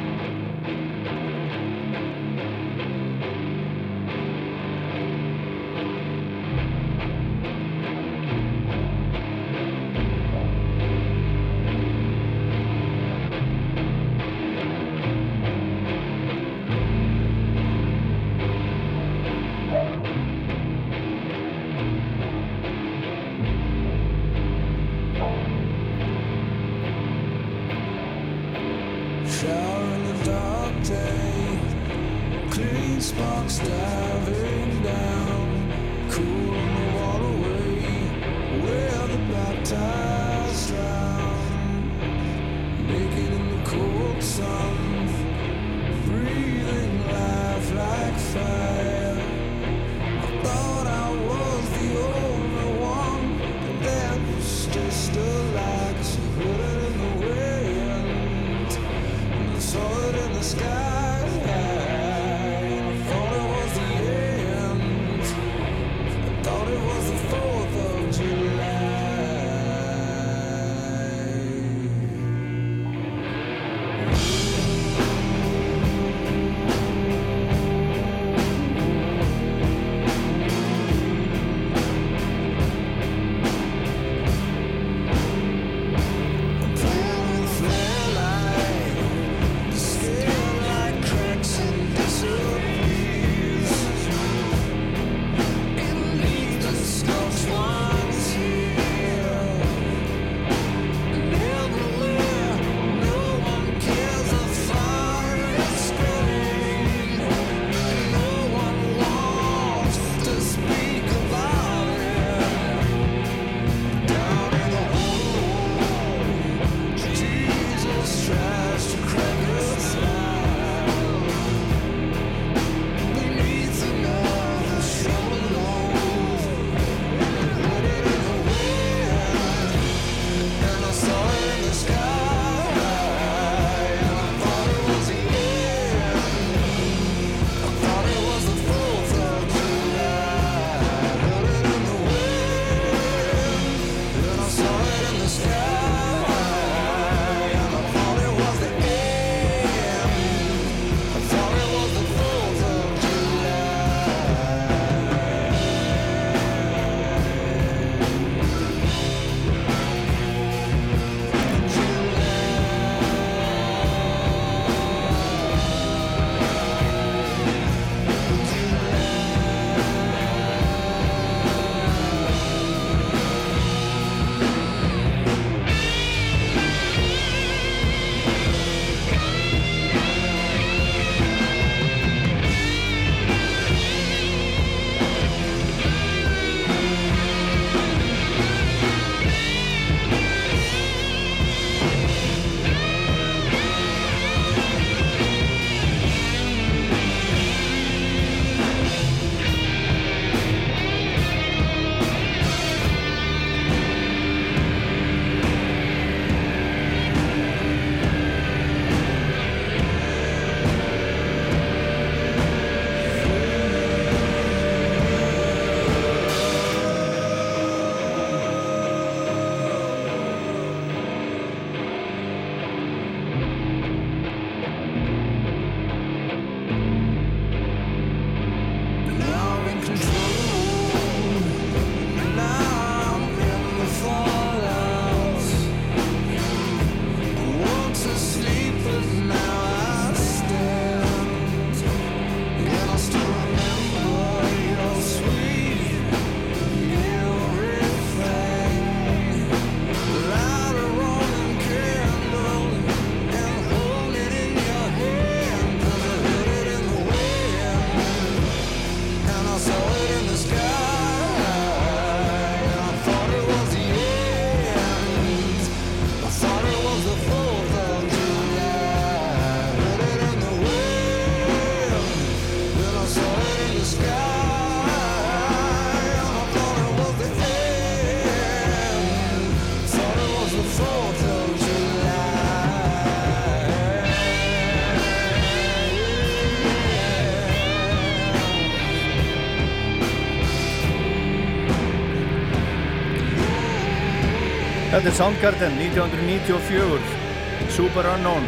Speaker 1: Þetta er Soundgarden 1994 Super Unknown.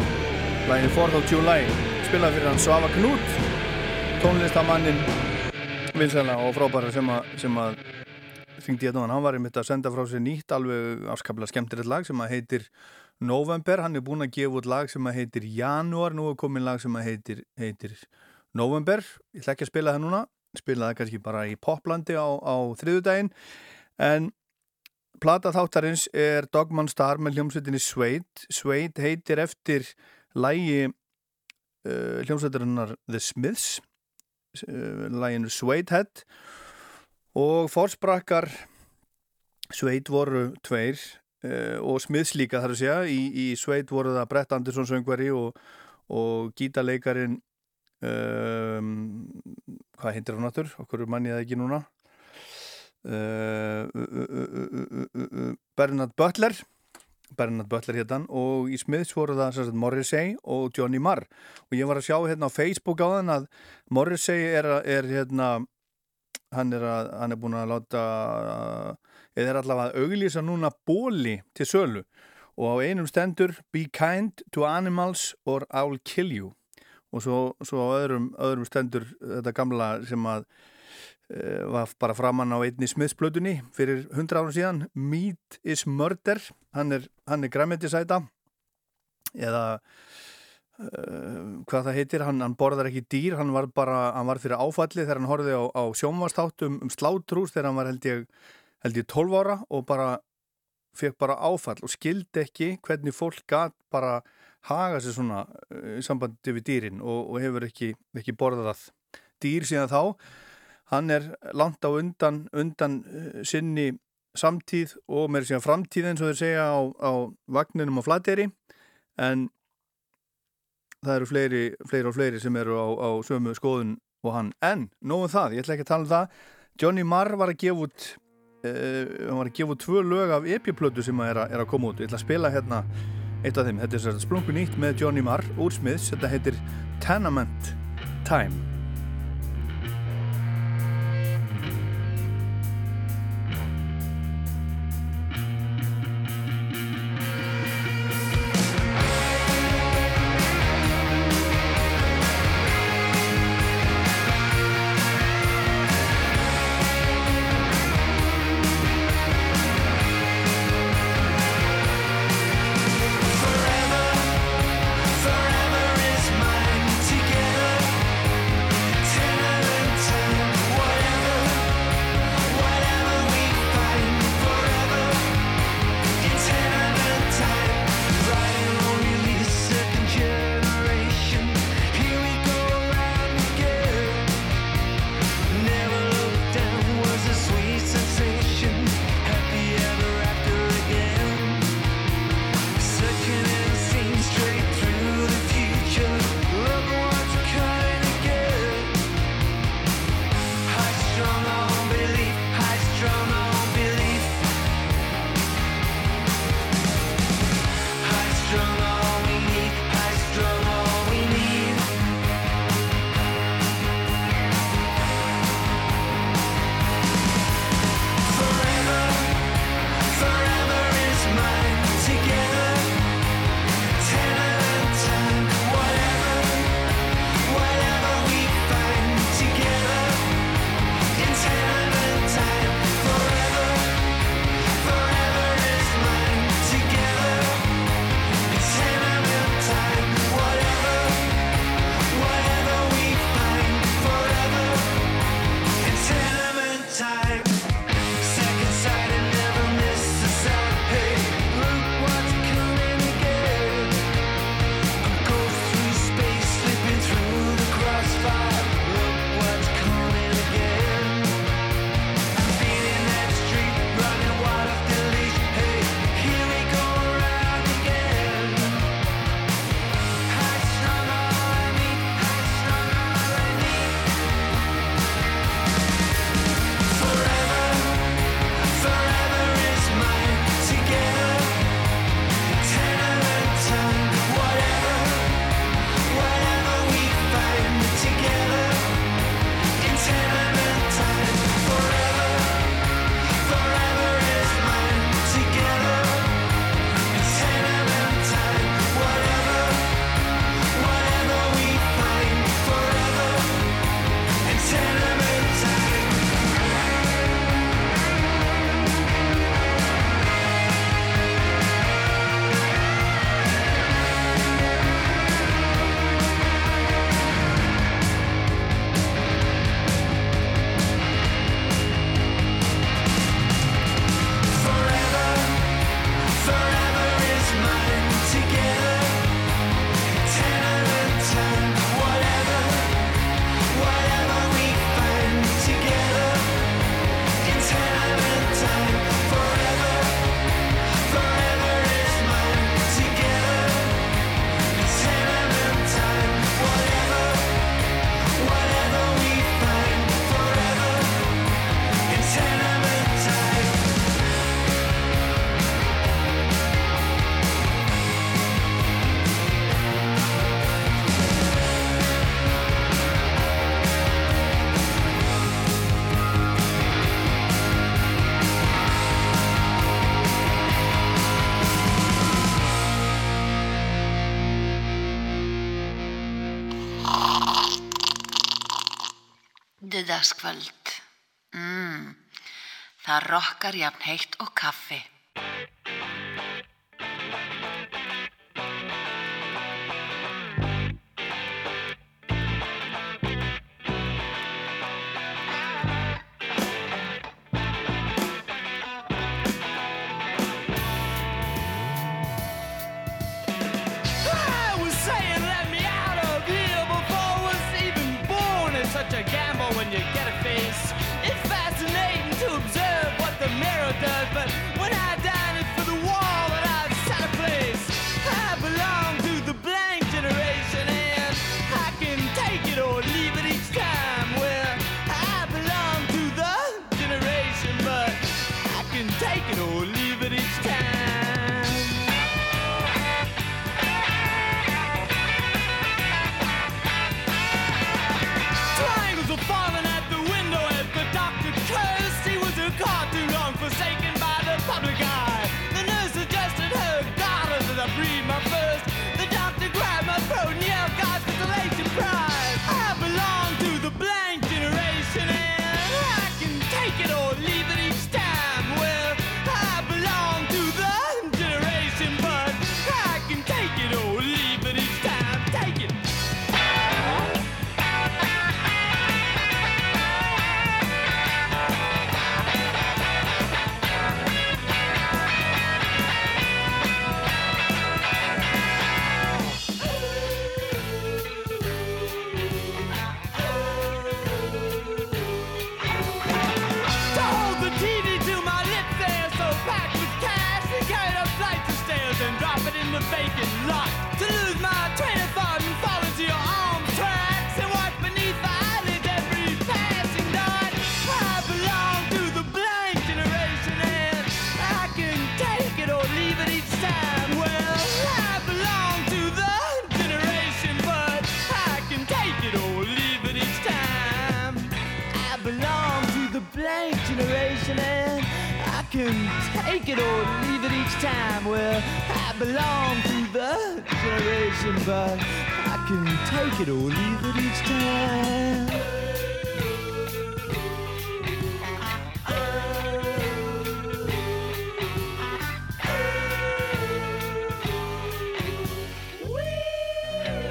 Speaker 1: Lægin 4th of July. Spilað fyrir hann Svava Knút tónlistamannin vilsæla og frábæra sem að, sem að þingdi ég hann, hann var einmitt að senda frá sér nýtt alveg afskaplega skemmtilegt lag sem að heitir November, hann er búin að gefa út lag sem að heitir Januar, nú er komin lag sem að heitir, heitir November. Ég ætla ekki að spila það núna. Spila það kannski bara í poplandi á, á þriðudaginn en Plata þáttarins er Dogman Star með hljómsveitinni Suede. Suede heitir eftir lægi uh, hljómsveitarinnar The Smiths, uh, læginu Suedehead og fórsprakkar Suede voru tveir uh, og Smiths líka þar að segja. Í, í Suede voru það Brett Anderson söngvari og, og gítaleikarin, um, hvað heitir hann áttur? Okkur manni það ekki núna? Uh, uh, uh, Bernard Butler. Bernard Butler hérna og í Smiths voru það sagt, Morrissey og Johnny Marr. Og ég var að sjá hérna á Facebook á þann að Morrissey er, er hérna hann er, að, hann er búin að láta eða er allavega að auglýsa núna bóli til sölu. Og á einum stendur Be kind to animals or I'll kill you. Og svo, svo á öðrum, öðrum stendur þetta gamla sem að Eh, var bara framann á einni smiðsblötunni fyrir hundra árum síðan. Meat is Murder. Hann er, er græmitisæta eða uh, hvað það heitir, hann, hann borðar ekki dýr. Hann var bara, hann var fyrir áfalli þegar hann horfið á, á sjónvastáttum um slátrús þegar hann var held ég, held ég 12 ára og bara fekk bara áfall og skildi ekki hvernig fólk gæt bara haga sér svona eh, í sambandi við dýrin og, og hefur ekki, ekki borðað dýr síðan þá hann er langt á undan, undan uh, sinni samtíð og með síðan framtíð eins og þeir segja á, á vagninum og flateri en það eru fleiri, fleiri og fleiri sem eru á, á sömu skoðun og hann. En, nóðum það, ég ætla ekki að tala um það. Johnny Marr var að gefa út uh, hann var að gefa út tvö lög af epiplötu sem er, er að koma út. Ég ætla að spila hérna eitt af þeim. Þetta er splungun nýtt með Johnny Marr úr Smiths, þetta heitir Tenement Time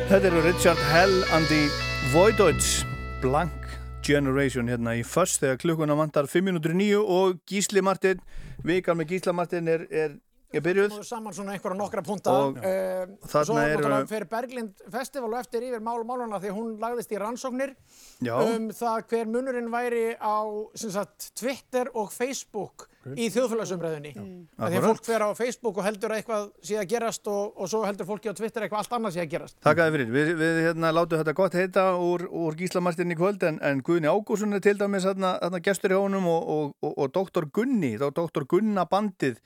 Speaker 1: Þetta eru Richard Hell and the Voidoids. Blank Generation hérna í först þegar klukkuna vantar 5 minútur í nýju og Gísli Martin vikan með Gísla Martin er, er, er byrjuð.
Speaker 23: Náðu saman svona einhverja nokkra punta.
Speaker 1: Og
Speaker 23: uh,
Speaker 1: þarna
Speaker 23: Svo
Speaker 1: eru-
Speaker 23: náttúrulega fer Berglind Festival og eftir yfir mál málana því hún lagðist í rannsóknir.
Speaker 1: Já.
Speaker 23: um það hver munurinn væri á sem sagt, Twitter og Facebook í þjóðfélagsumræðinni mm. Því að fólk fer á Facebook og heldur að eitthvað sé að gerast og, og svo heldur fólki á Twitter eitthvað allt annað sé að gerast.
Speaker 1: Takk að þið fyrir, við, við hérna, látum þetta gott heita úr, úr Gísla Martin í kvöld en, en Guðni Ágússon er til dæmis hérna, hérna gestur í honum og, og, og, og doktor Gunni, þá doktor Gunna bandið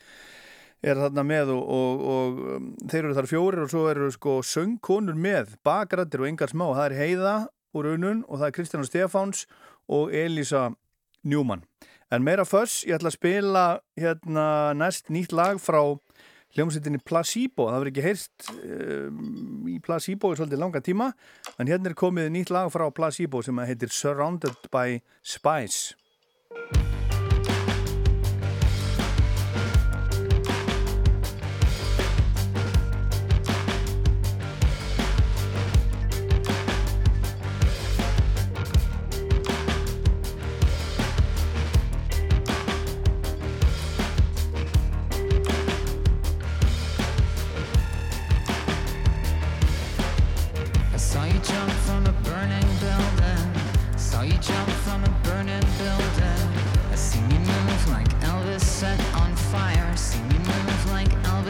Speaker 1: er þarna með og, og, og um, þeir eru þar fjórir og svo eru sko söngkonur með, bakrættir og engar smá, það er Heiða úr unun og það er Kristján Stefáns og Elisa Njúmann. En meira föss, ég ætla að spila hérna næst nýtt lag frá hljómsveitinni Placebo, það verður ekki heyrst um, í Placebo í svolítið langa tíma, en hérna er komið nýtt lag frá Placebo sem heitir Surrounded by Spice.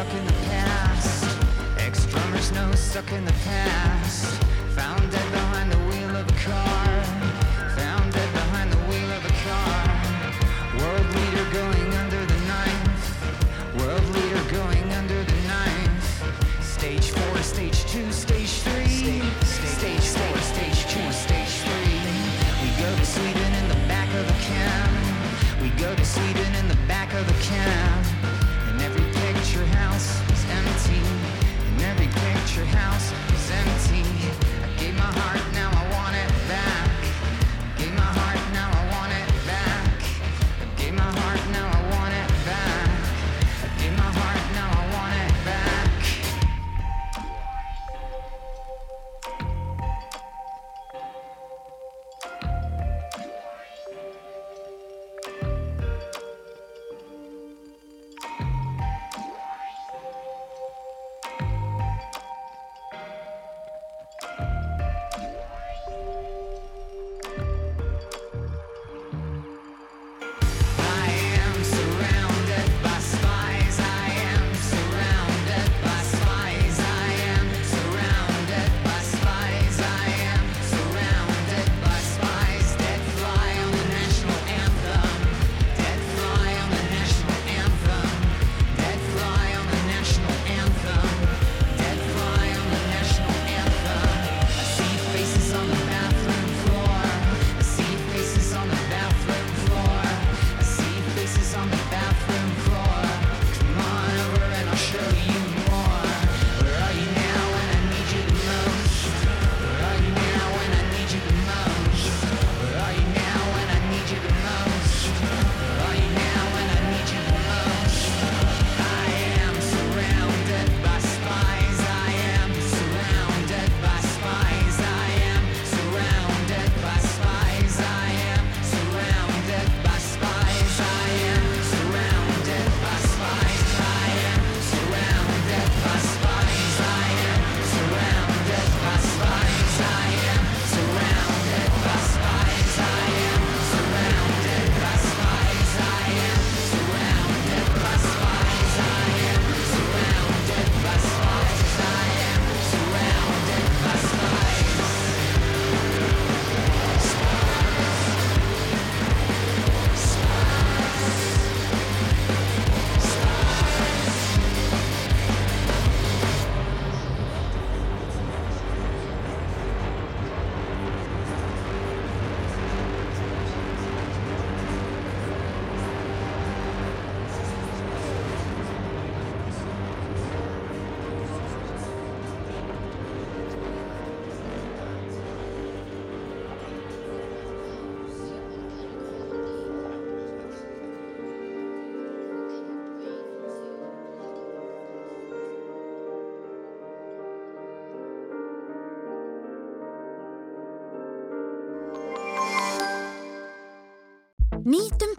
Speaker 24: stuck in the past. Ex drummers no stuck in the
Speaker 25: past.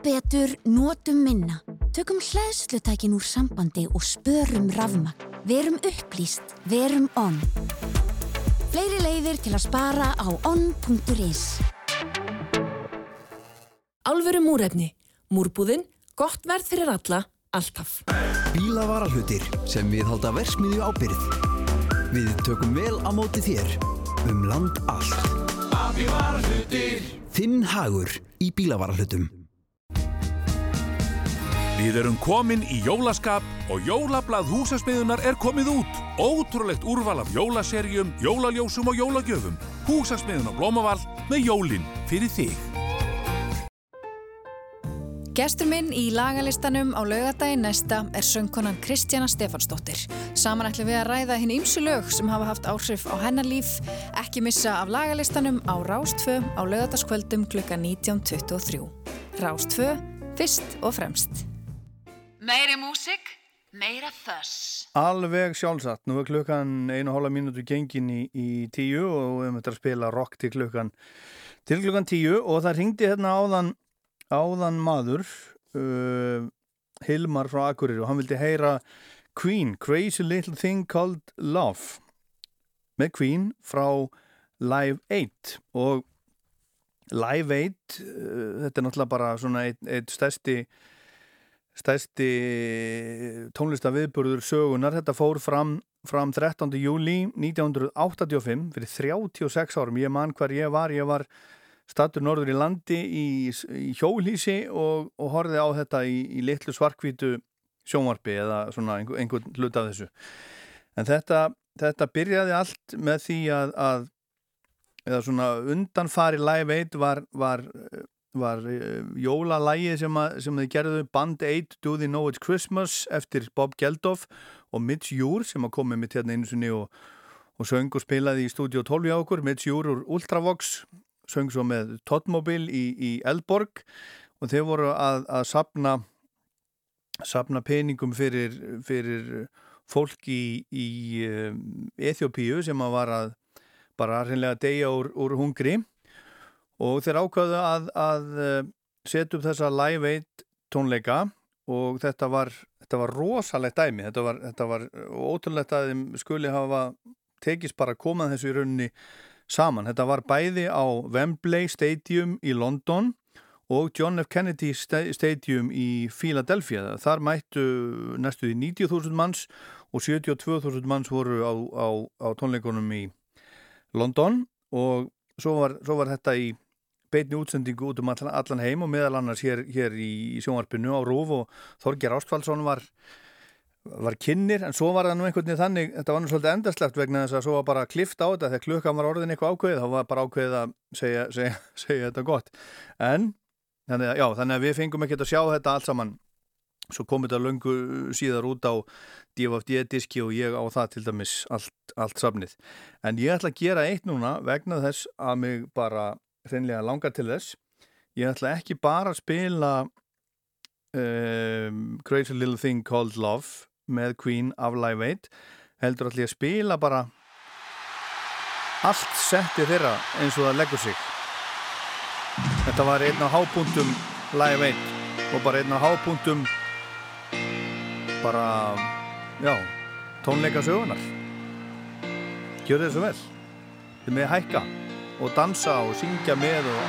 Speaker 25: Betur, notum minna. Tökum hlæðslutækin úr sambandi og spörum rafmagn. Verum upplýst, verum onn. Fleiri leiðir til að spara á onn.is.
Speaker 26: Alvöru múrefni. Múrbúðin, gott verð fyrir alla, alltaf.
Speaker 27: Bílavarahlutir sem við halda versmiðju ábyrð. Við tökum vel á móti þér. Um land allt. Þinn hagur í bílavarahlutum.
Speaker 12: Við erum komin í jólaskap og jólablað húsasmiðunar er komið út. Ótrúlegt úrval af jólaserjum, jólaljósum og jólagjöfum. Húsasmiðun á Blómavall með jólin fyrir þig.
Speaker 21: Gestur minn í lagalistanum á laugadaginn næsta er söngkonan Kristjana Stefansdóttir. Saman ætlum við að ræða hinn ymsu lög sem hafa haft áhrif á hennar líf. Ekki missa af lagalistanum á Rástfö á laugadaskvöldum klukka 19.23. Rástfö, fyrst og fremst.
Speaker 2: Meiri músik, meira þöss.
Speaker 1: Alveg sjálfsagt, nú er klukkan einu hóla mínútu gengin í, í tíu og við höfum þetta að spila rock til klukkan til klukkan tíu. Og það ringdi hérna áðan áðan maður uh, Hilmar frá Akureyri og hann vildi heyra Queen, Crazy Little Thing Called Love með Queen frá Live 8 og Live 8 uh, þetta er náttúrulega bara svona eitt, eitt stærsti stærsti tónlistaviðburður sögunar þetta fór fram, fram 13. júli 1985 fyrir 36 árum, ég man hvar ég var ég var statur norður í landi í, í hjólísi og, og horfið á þetta í, í litlu svarkvítu sjónvarpi eða svona einhver, einhvern hlut af þessu. En þetta, þetta byrjaði allt með því að, að eða svona undanfari Live 8 var, var, var jólalægi sem, sem þið gerðu Band 8 Do They Know It's Christmas eftir Bob Geldof og Mitch Júr sem að komið mitt hérna einu sinni og, og söng og spilaði í stúdíu 12 hjá okkur, Mitch Júr úr Ultravox söng svo með Totmobil í, í Eldborg og þeir voru að, að sapna sapna peningum fyrir, fyrir fólk í, í Eþjópíu sem að var að bara reynlega degja úr, úr hungri og þeir ákvaðu að, að setja upp þessa Live 8 tónleika og þetta var, þetta var rosalegt dæmi, þetta var, þetta var ótrúlegt að þeim skuli hafa tekist bara að koma þessu í rauninni saman. Þetta var bæði á Wembley Stadium í London og John F. Kennedy Stadium í Philadelphia. Þar mættu næstuði 90.000 manns og 72.000 manns voru á, á, á tónleikunum í London og svo var, svo var þetta í beitni útsendingu út um allan, allan heim og meðal annars hér, hér í sjónvarpinu á Rúf og Þorger Ástfaldsson var var kynir, en svo var það nú einhvern veginn þannig þetta var nú svolítið endarslegt vegna þess að svo var bara klift á þetta þegar klukkan var orðin eitthvað ákveðið þá var bara ákveðið að segja, segja, segja þetta gott. En þannig að, já, þannig að við fengum ekki að sjá þetta allt saman. Svo kom þetta löngu síðar út á DFD-diski og ég á það til dæmis allt, allt safnið. En ég ætla að gera eitt núna vegna þess að mig bara hreinlega langar til þess. Ég ætla ekki bara að spila um, Crazy Little Thing Called Love með Queen af Live 8 heldur allir að spila bara allt setti þeirra eins og það leggur sig. Þetta var einn af hábúndum Live 8 og bara einn af hábúndum bara já, tónleika sögunar gjör svo vel. Þið með hækka og dansa og syngja með og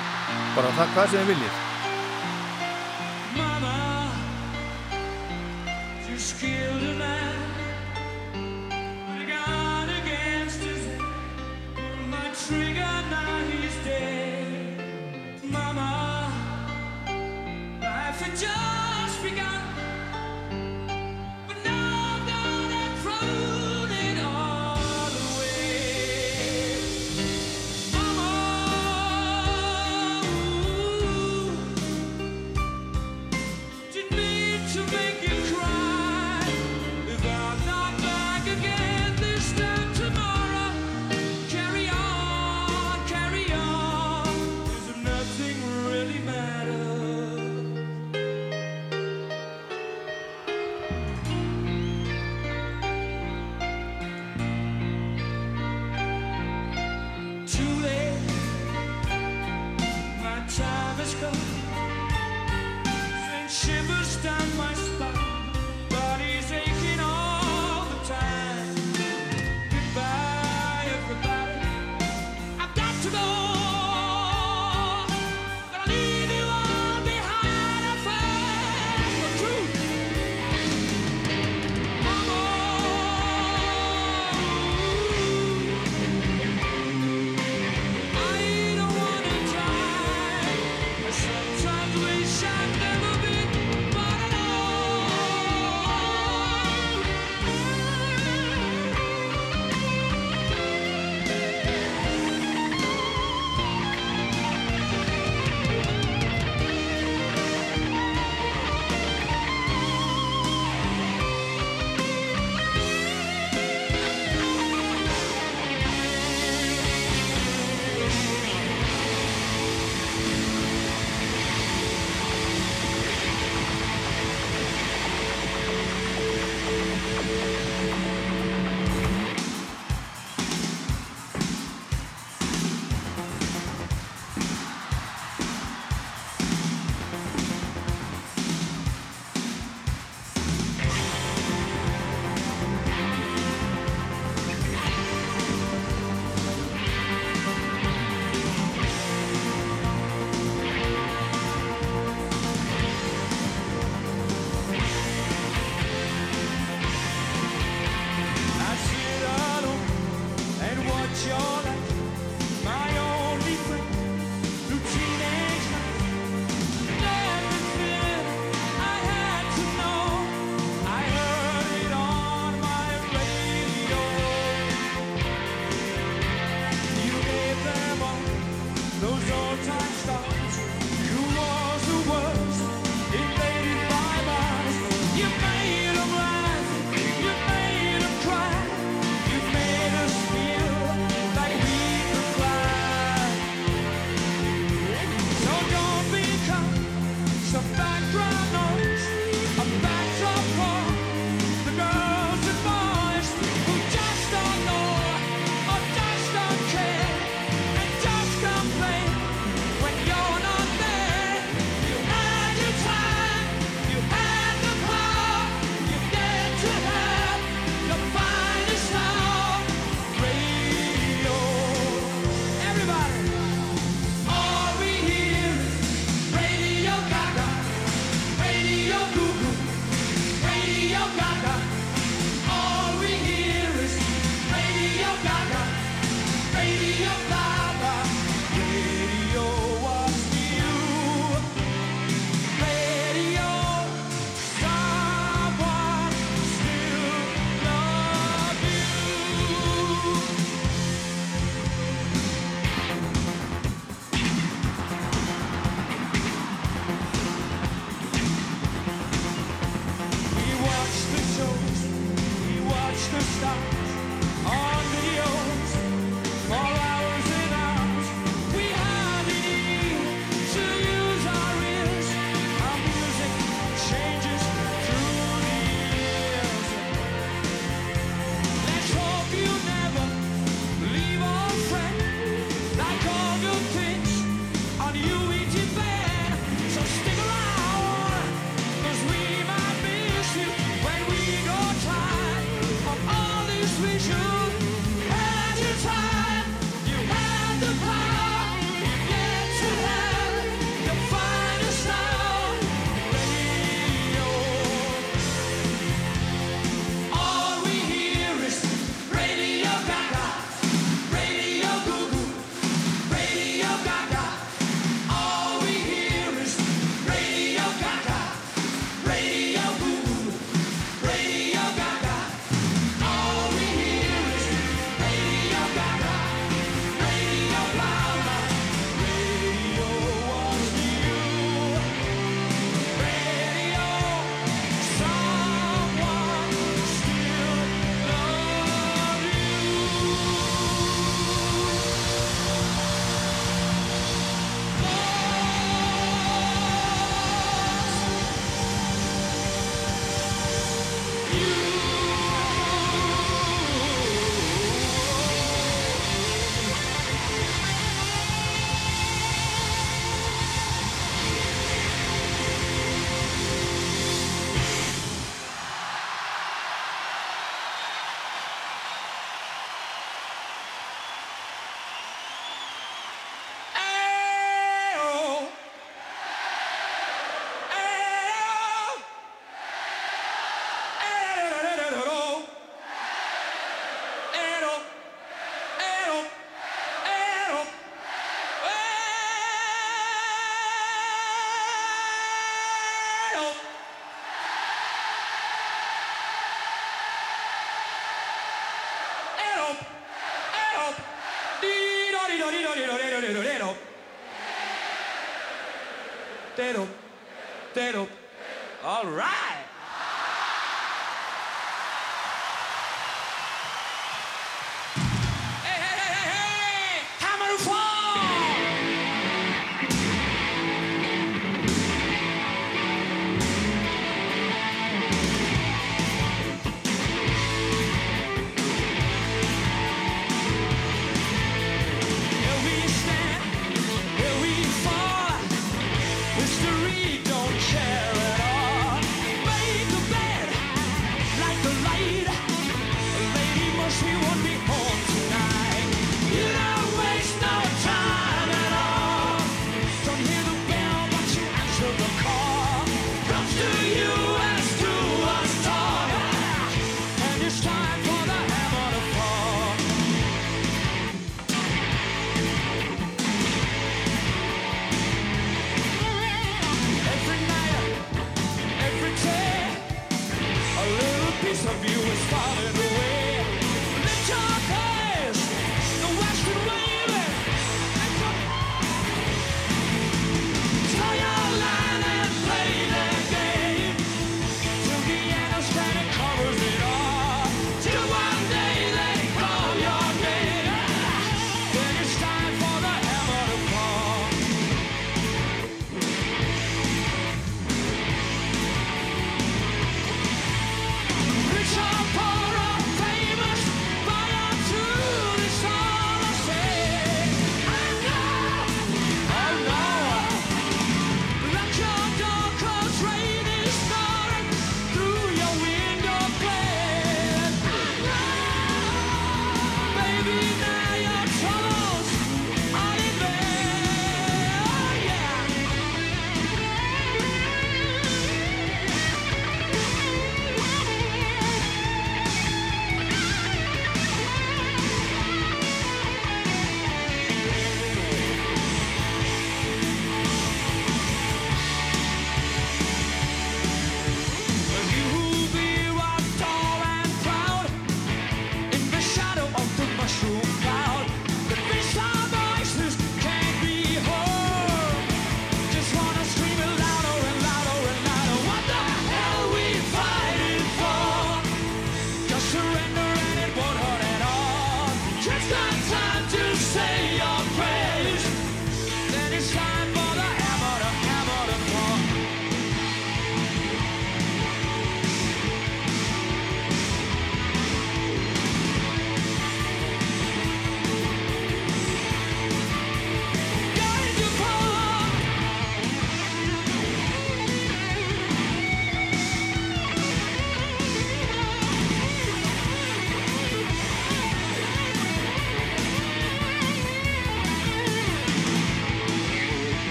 Speaker 1: bara það hvað sem þið viljið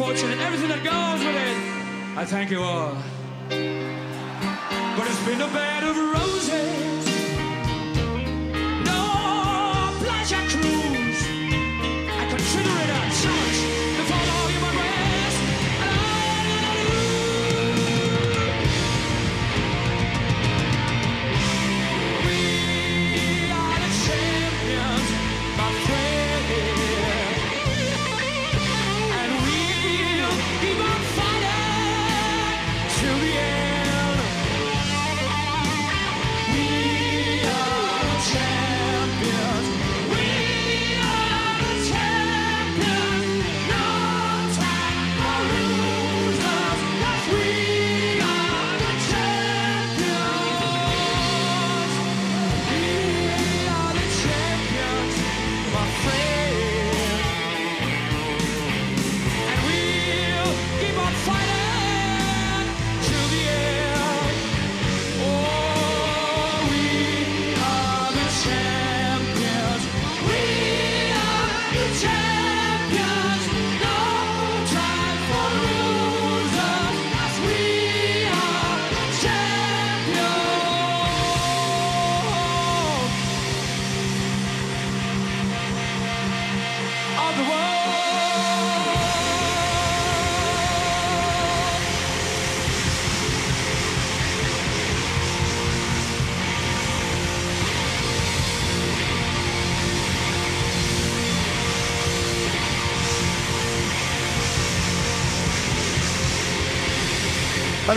Speaker 9: fortune and everything that goes with it. I thank you all.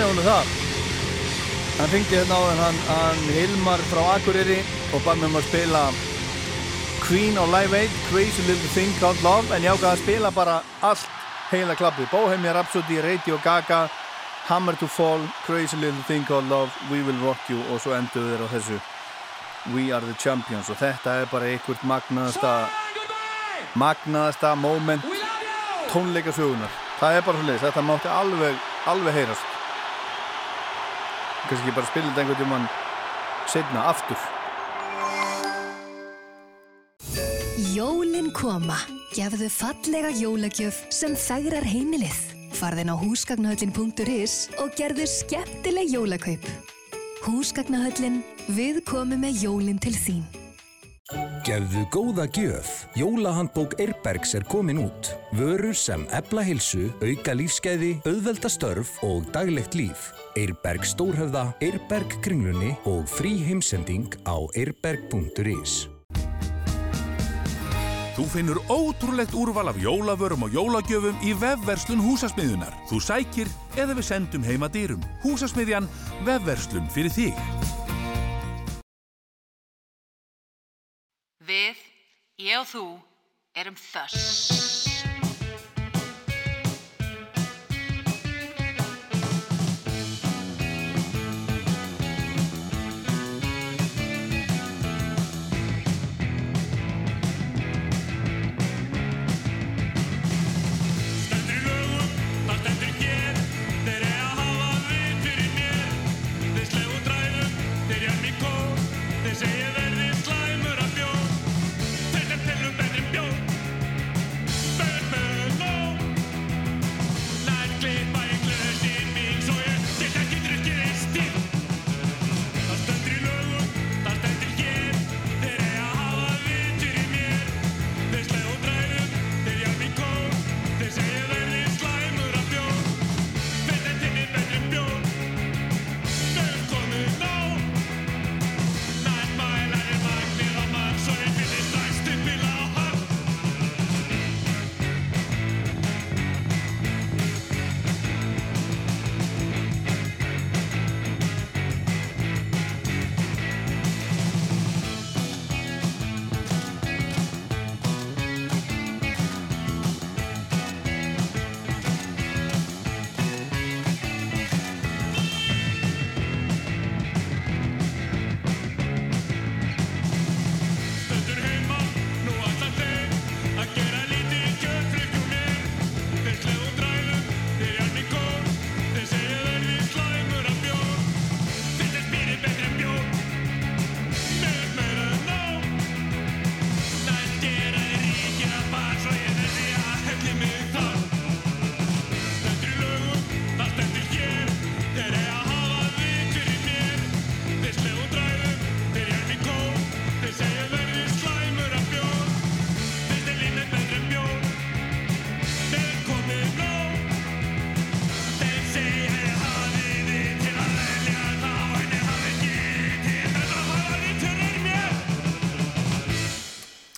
Speaker 1: Hún er það. Hann fengti hérna á hann, hann Hilmar frá Akureyri og bað mér um að spila Queen á Live 8, Crazy Little Thing Called Love en ég ákvaði að spila bara allt heila klappið. Bohemia Rhapsody, Radio Gaga, Hammer to Fall, Crazy Little Thing Called Love, We Will Rock You og svo endur þeir á þessu We Are The Champions og þetta er bara einhvert magnaðasta magnaðasta moment tónleikasögunar. Það er bara svo leiðis, þetta mátti alveg, alveg heyrast. Kannski bara spila þetta einhvern tímann setna aftur.
Speaker 28: Jólin koma. Gefðu fallega jólagjöf sem þægrar heimilið. Farðin á húsgagnahöllin.is og gerðu skemmtileg jólakaup. Húsgagnahöllin, við komum með jólin til þín.
Speaker 20: Gefðu góða gjöf. Jólahandbók Eirbergs er komin út. Vörur sem ebla hilsu, auka lífskeiði, auðvelda störf og daglegt líf. Eirberg Stórhöfða, Eirberg Kringlunni og frí heimsending á eirberg.is.
Speaker 12: Þú finnur ótrúlegt úrval af jólavörum og jólagjöfum í vefverslun húsasmiðjunar. Þú sækir eða við sendum heima dýrum. Húsasmiðjan, vefverslun fyrir þig.
Speaker 2: Við, ég og þú, erum þöss.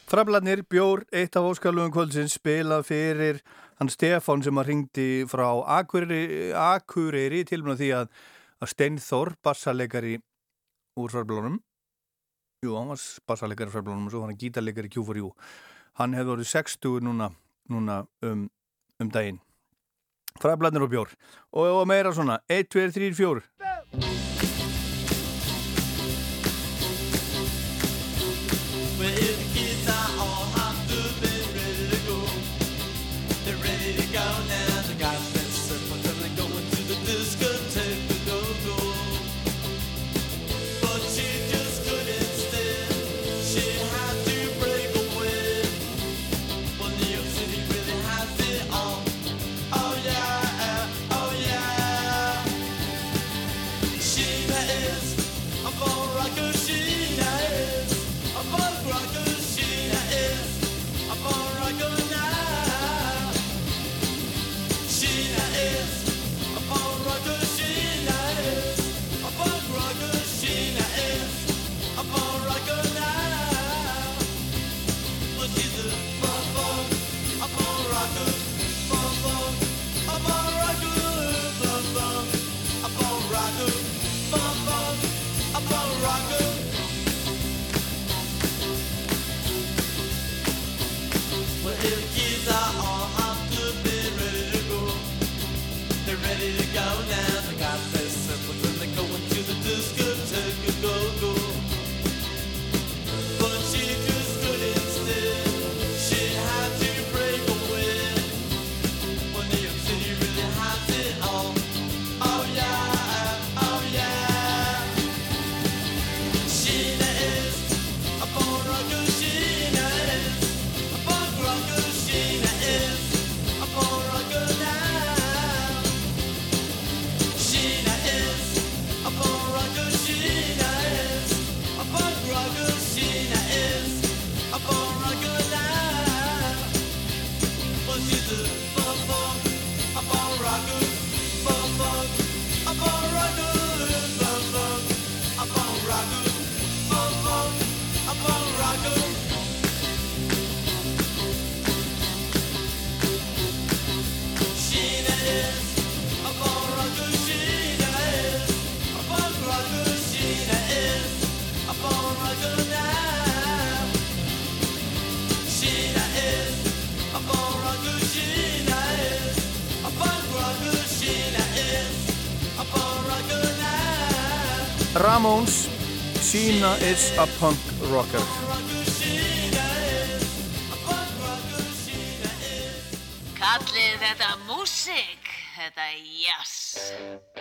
Speaker 9: Frablanir bjór
Speaker 18: eitt af óskalugum kvöldsins spilað fyrir hann Stefan sem að ringdi frá Akureyri til og með því að, að Steinþór, bassalegari úr Frablanum Jú, hann var bassalegari úr Frablanum og svo hann er gítalegari Q4U Hann hefði voruð 60 núna, núna um, um daginn. Frablanir og bjór. Og, og meira svona. 1, 2, 3, 4 Ramones Sheena is a punk rocker.
Speaker 9: Kallið þetta músík, þetta jazz.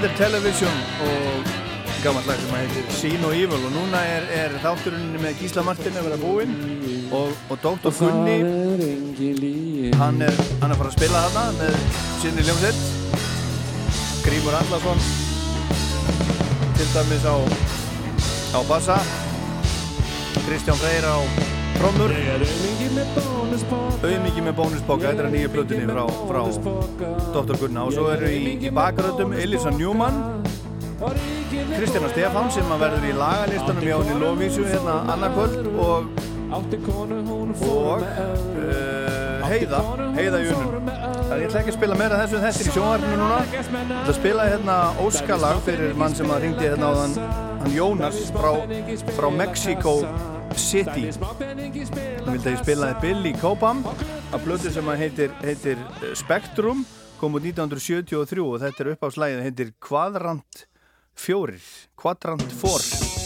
Speaker 1: Þetta er Television og gammalt lag sem heitir Seen og Evil og núna er, er þátturinn með Gísla Martin að vera búinn og, og Dr. Gunni. Hann er, hann er að fara að spila þarna með sinni ljómsett Grímur Allarsson til dæmis á á bassa. Kristján Freyr á trommur auðmikið með bónuspoka þetta er að nýja blötunni frá, frá Dr. Gunna og svo eru í, í bakröðum Elisa Newman Kristjana Stefán sem verður í lagalistanum hjá henni Lóvísu hérna annarkvöld og og uh, Heiða Heiða Júnum Það ég ætla ekki að spila meira þessu en þetta er í sjónvarpinu núna. Ég ætla að spila hérna Óskalag fyrir mann sem að ringdi hérna á þann Jónas frá, frá Mexico City að ég spilaði Billy Cobham. Að blötu sem að heitir, heitir Spectrum kom út 1973 og þetta er uppáðslægið heitir Quadrant 4 Quadrant 4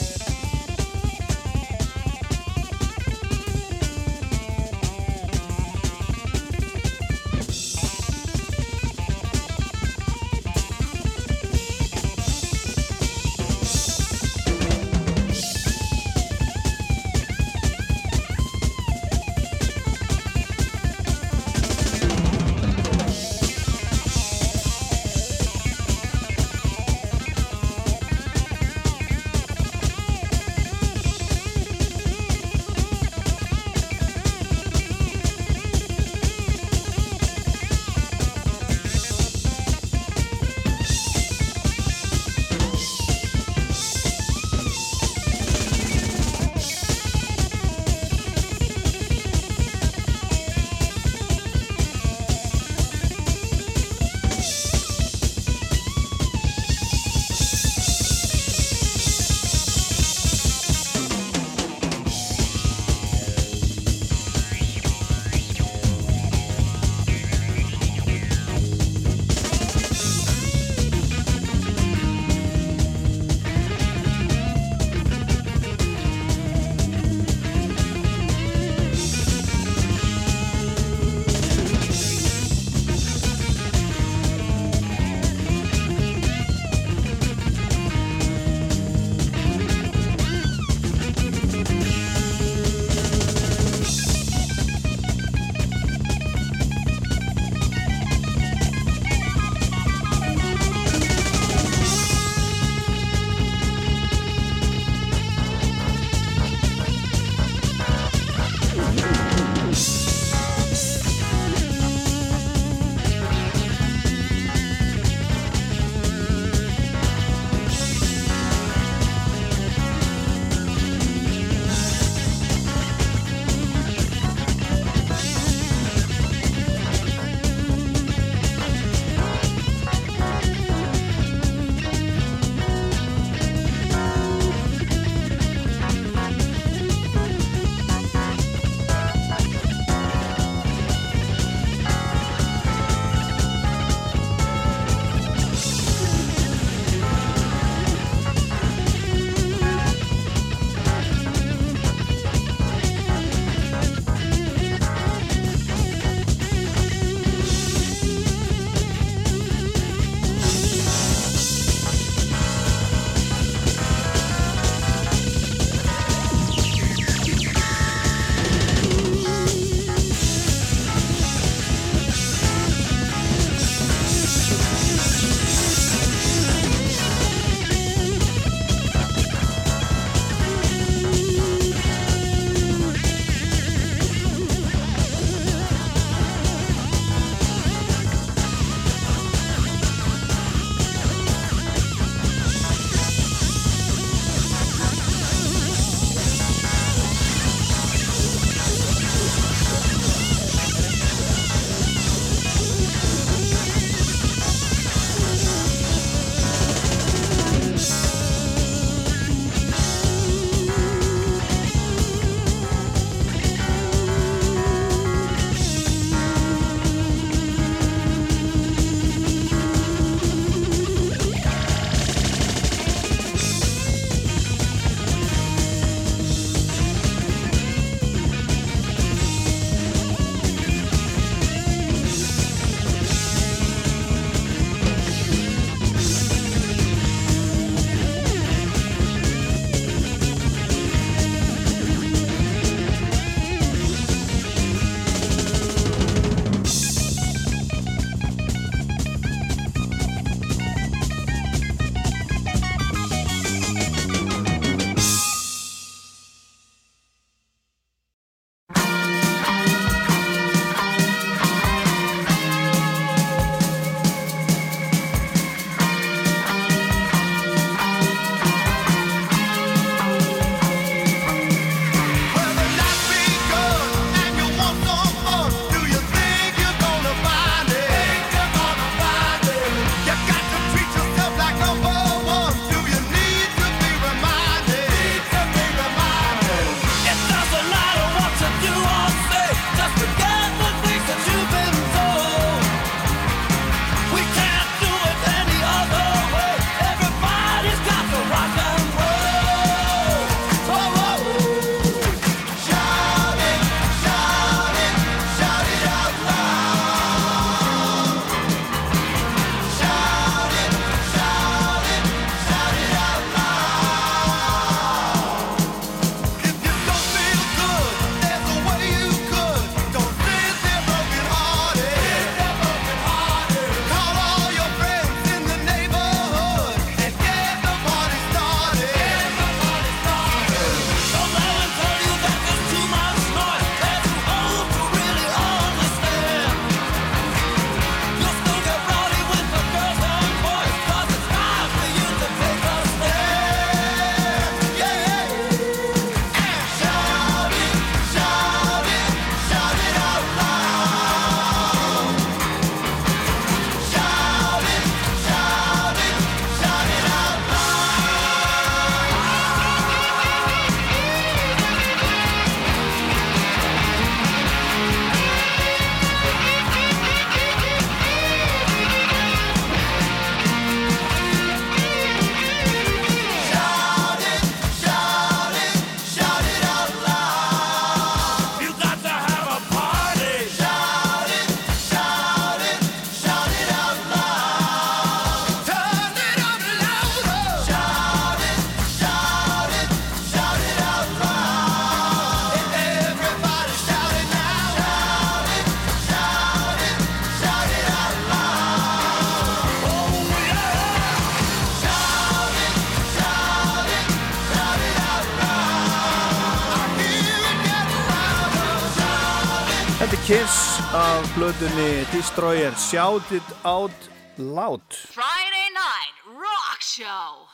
Speaker 1: Kiss af blöðunni Destroyer. Shout It Out Loud.
Speaker 29: Friday Night Rock Show.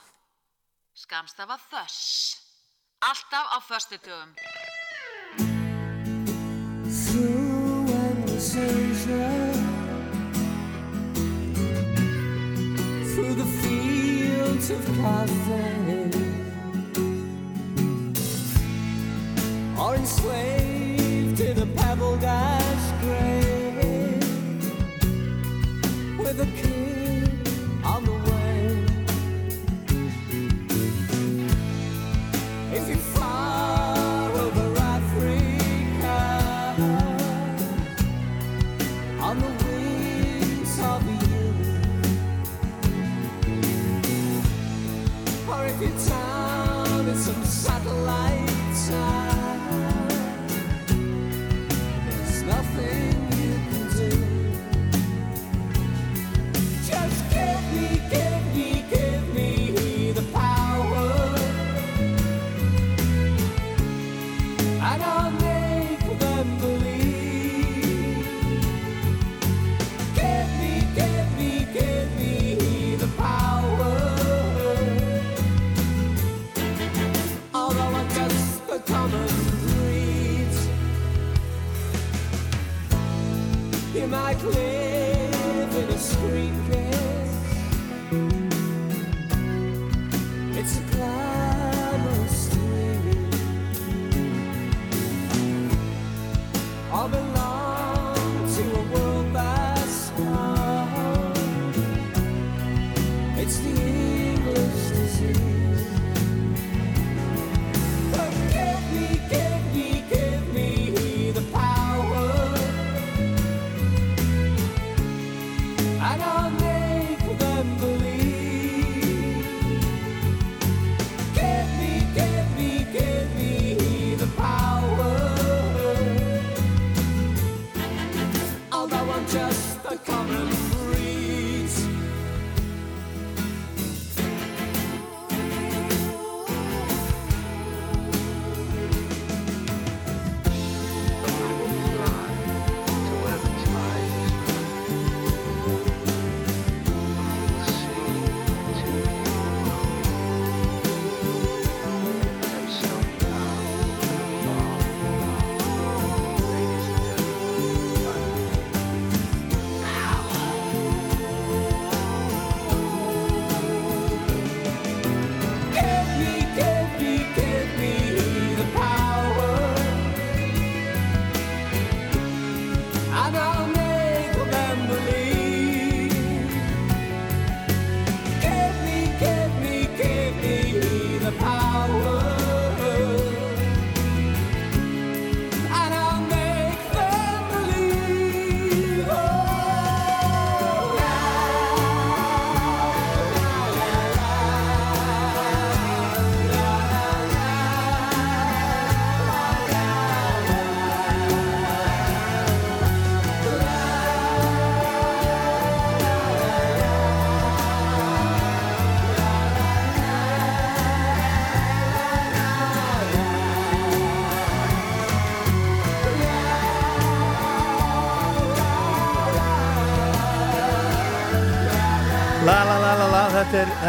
Speaker 29: Skamstafa Þöss. Alltaf á föstudögum.
Speaker 30: Through endless Asia Through the fields of Cathay Or enslaved With a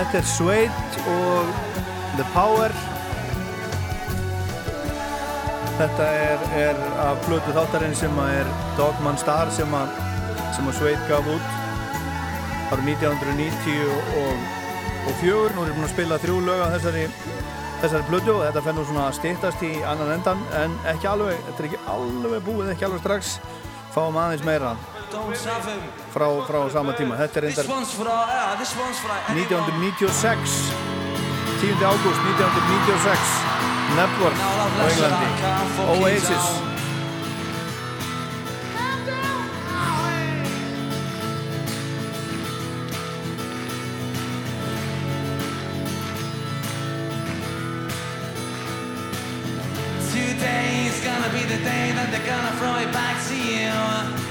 Speaker 1: þetta er, Suede og The Power. Þetta er, er af plötu þáttarinn sem er Dogman Star sem að, að Suede gaf út árið 1990 og, og fjögur, nú er ég búin að spila þrjú lög af þessari, þessari plötu og þetta fenn nú svona að stýttast í annan endan en ekki alveg, þetta er ekki alveg búið, ekki alveg strax. Fáum aðeins meira
Speaker 30: Don't have him.
Speaker 1: frá, frá sama tíma þetta er reyndar
Speaker 30: yeah, this one's for anyone.
Speaker 1: 1996 10. ágúst 1996 Nebworth á Englandi Oasis
Speaker 30: Today's gonna be the day that they're gonna throw it back to you.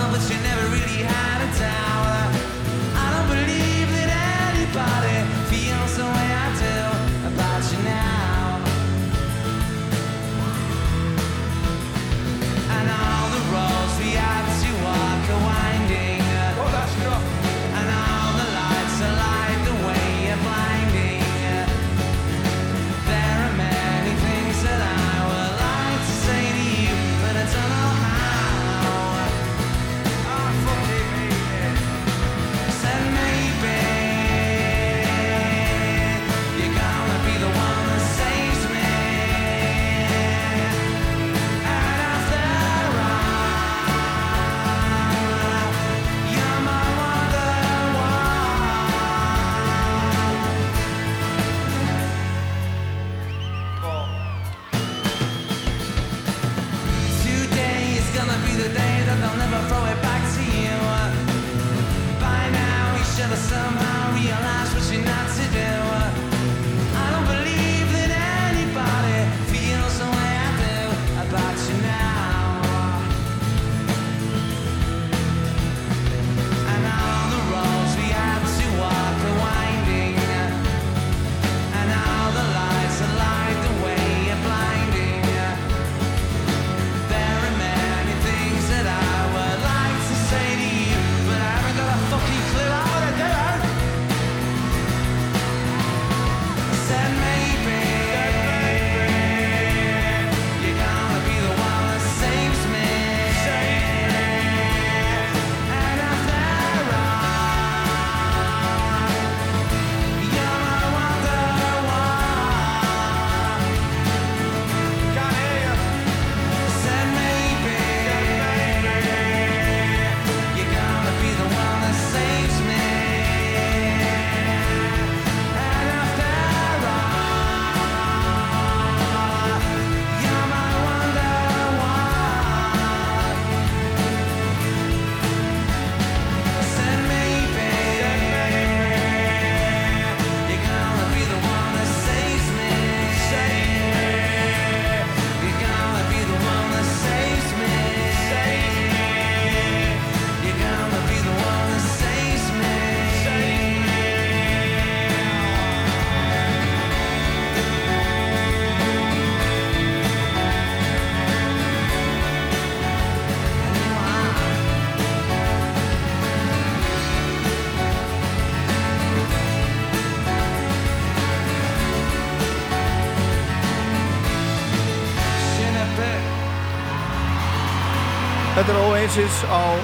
Speaker 1: Oasis á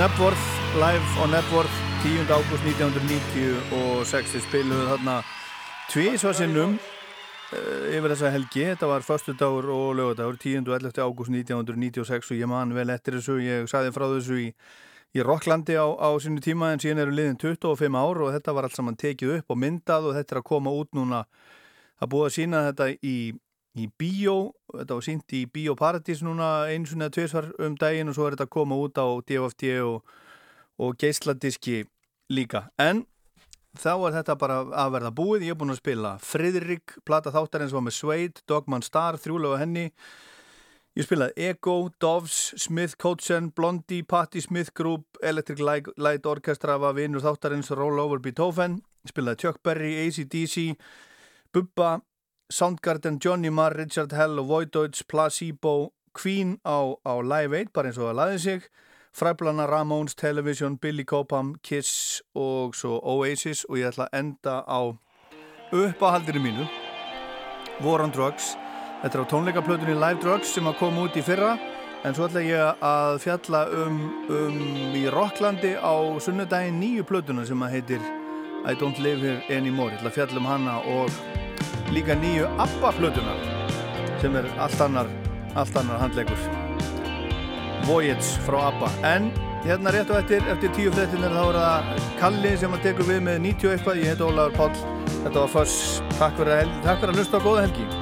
Speaker 1: Nebworth, live á Nebworth 10. ágúst 1996 þið spiluðu þarna tvísvarsinnum uh, yfir þessa helgi, þetta var förstu dagur og lögadagur 10. og 11. ágúst 1996 og ég man vel eftir þessu ég saði frá þessu í, í Rocklandi á, á sínu tíma en síðan eru liðin 25 ár og þetta var allt saman tekið upp og myndað og þetta er að koma út núna að búið að sína þetta í í bíó, þetta var sínt í Bíóparadís núna eins og neða tviðsvar um daginn og svo er þetta að koma út á DFD og, og geisladiski líka, en þá er þetta bara að verða búið, ég er búin að spila Fridrik, plata þáttarins var með Suede, Dogman Star, þrjúlega henni. Ég spilaði Ego, Doves Smith Coachen, Blondie, Patti Smith Group, Electric Light, Orchestra var vinnur þáttarins, Roll Over Beethoven. Spilaði Chuck Berry, ACDC Bubba Soundgarden, Johnny Marr, Richard Hell og Void Deutsch, Placebo, Queen á, á Live 8, bara eins og það laði sig. Fræblana, Ramones, Television, Billy Cobham, Kiss og svo Oasis. Og ég ætla að enda á uppáhaldinu mínu War on Drugs. Þetta er á tónleikaplötunni Live Drugs sem að koma út í fyrra. En svo ætla ég að fjalla um, um í Rocklandi á sunnudaginn nýju plötuna sem að heitir I Don't Live Here Anymore. Ég ætla að fjalla um hana og líka nýju ABBA-plötuna sem er allt annar, allt annar handleikur Voyage frá ABBA. En hérna rétt og eftir, eftir tíu frettinir þá er það Kalli sem að tekur við með 90 eitthvað, ég heit Ólaður Páll. Þetta var Föss, takk fyrir að, að hlusta á góða helgi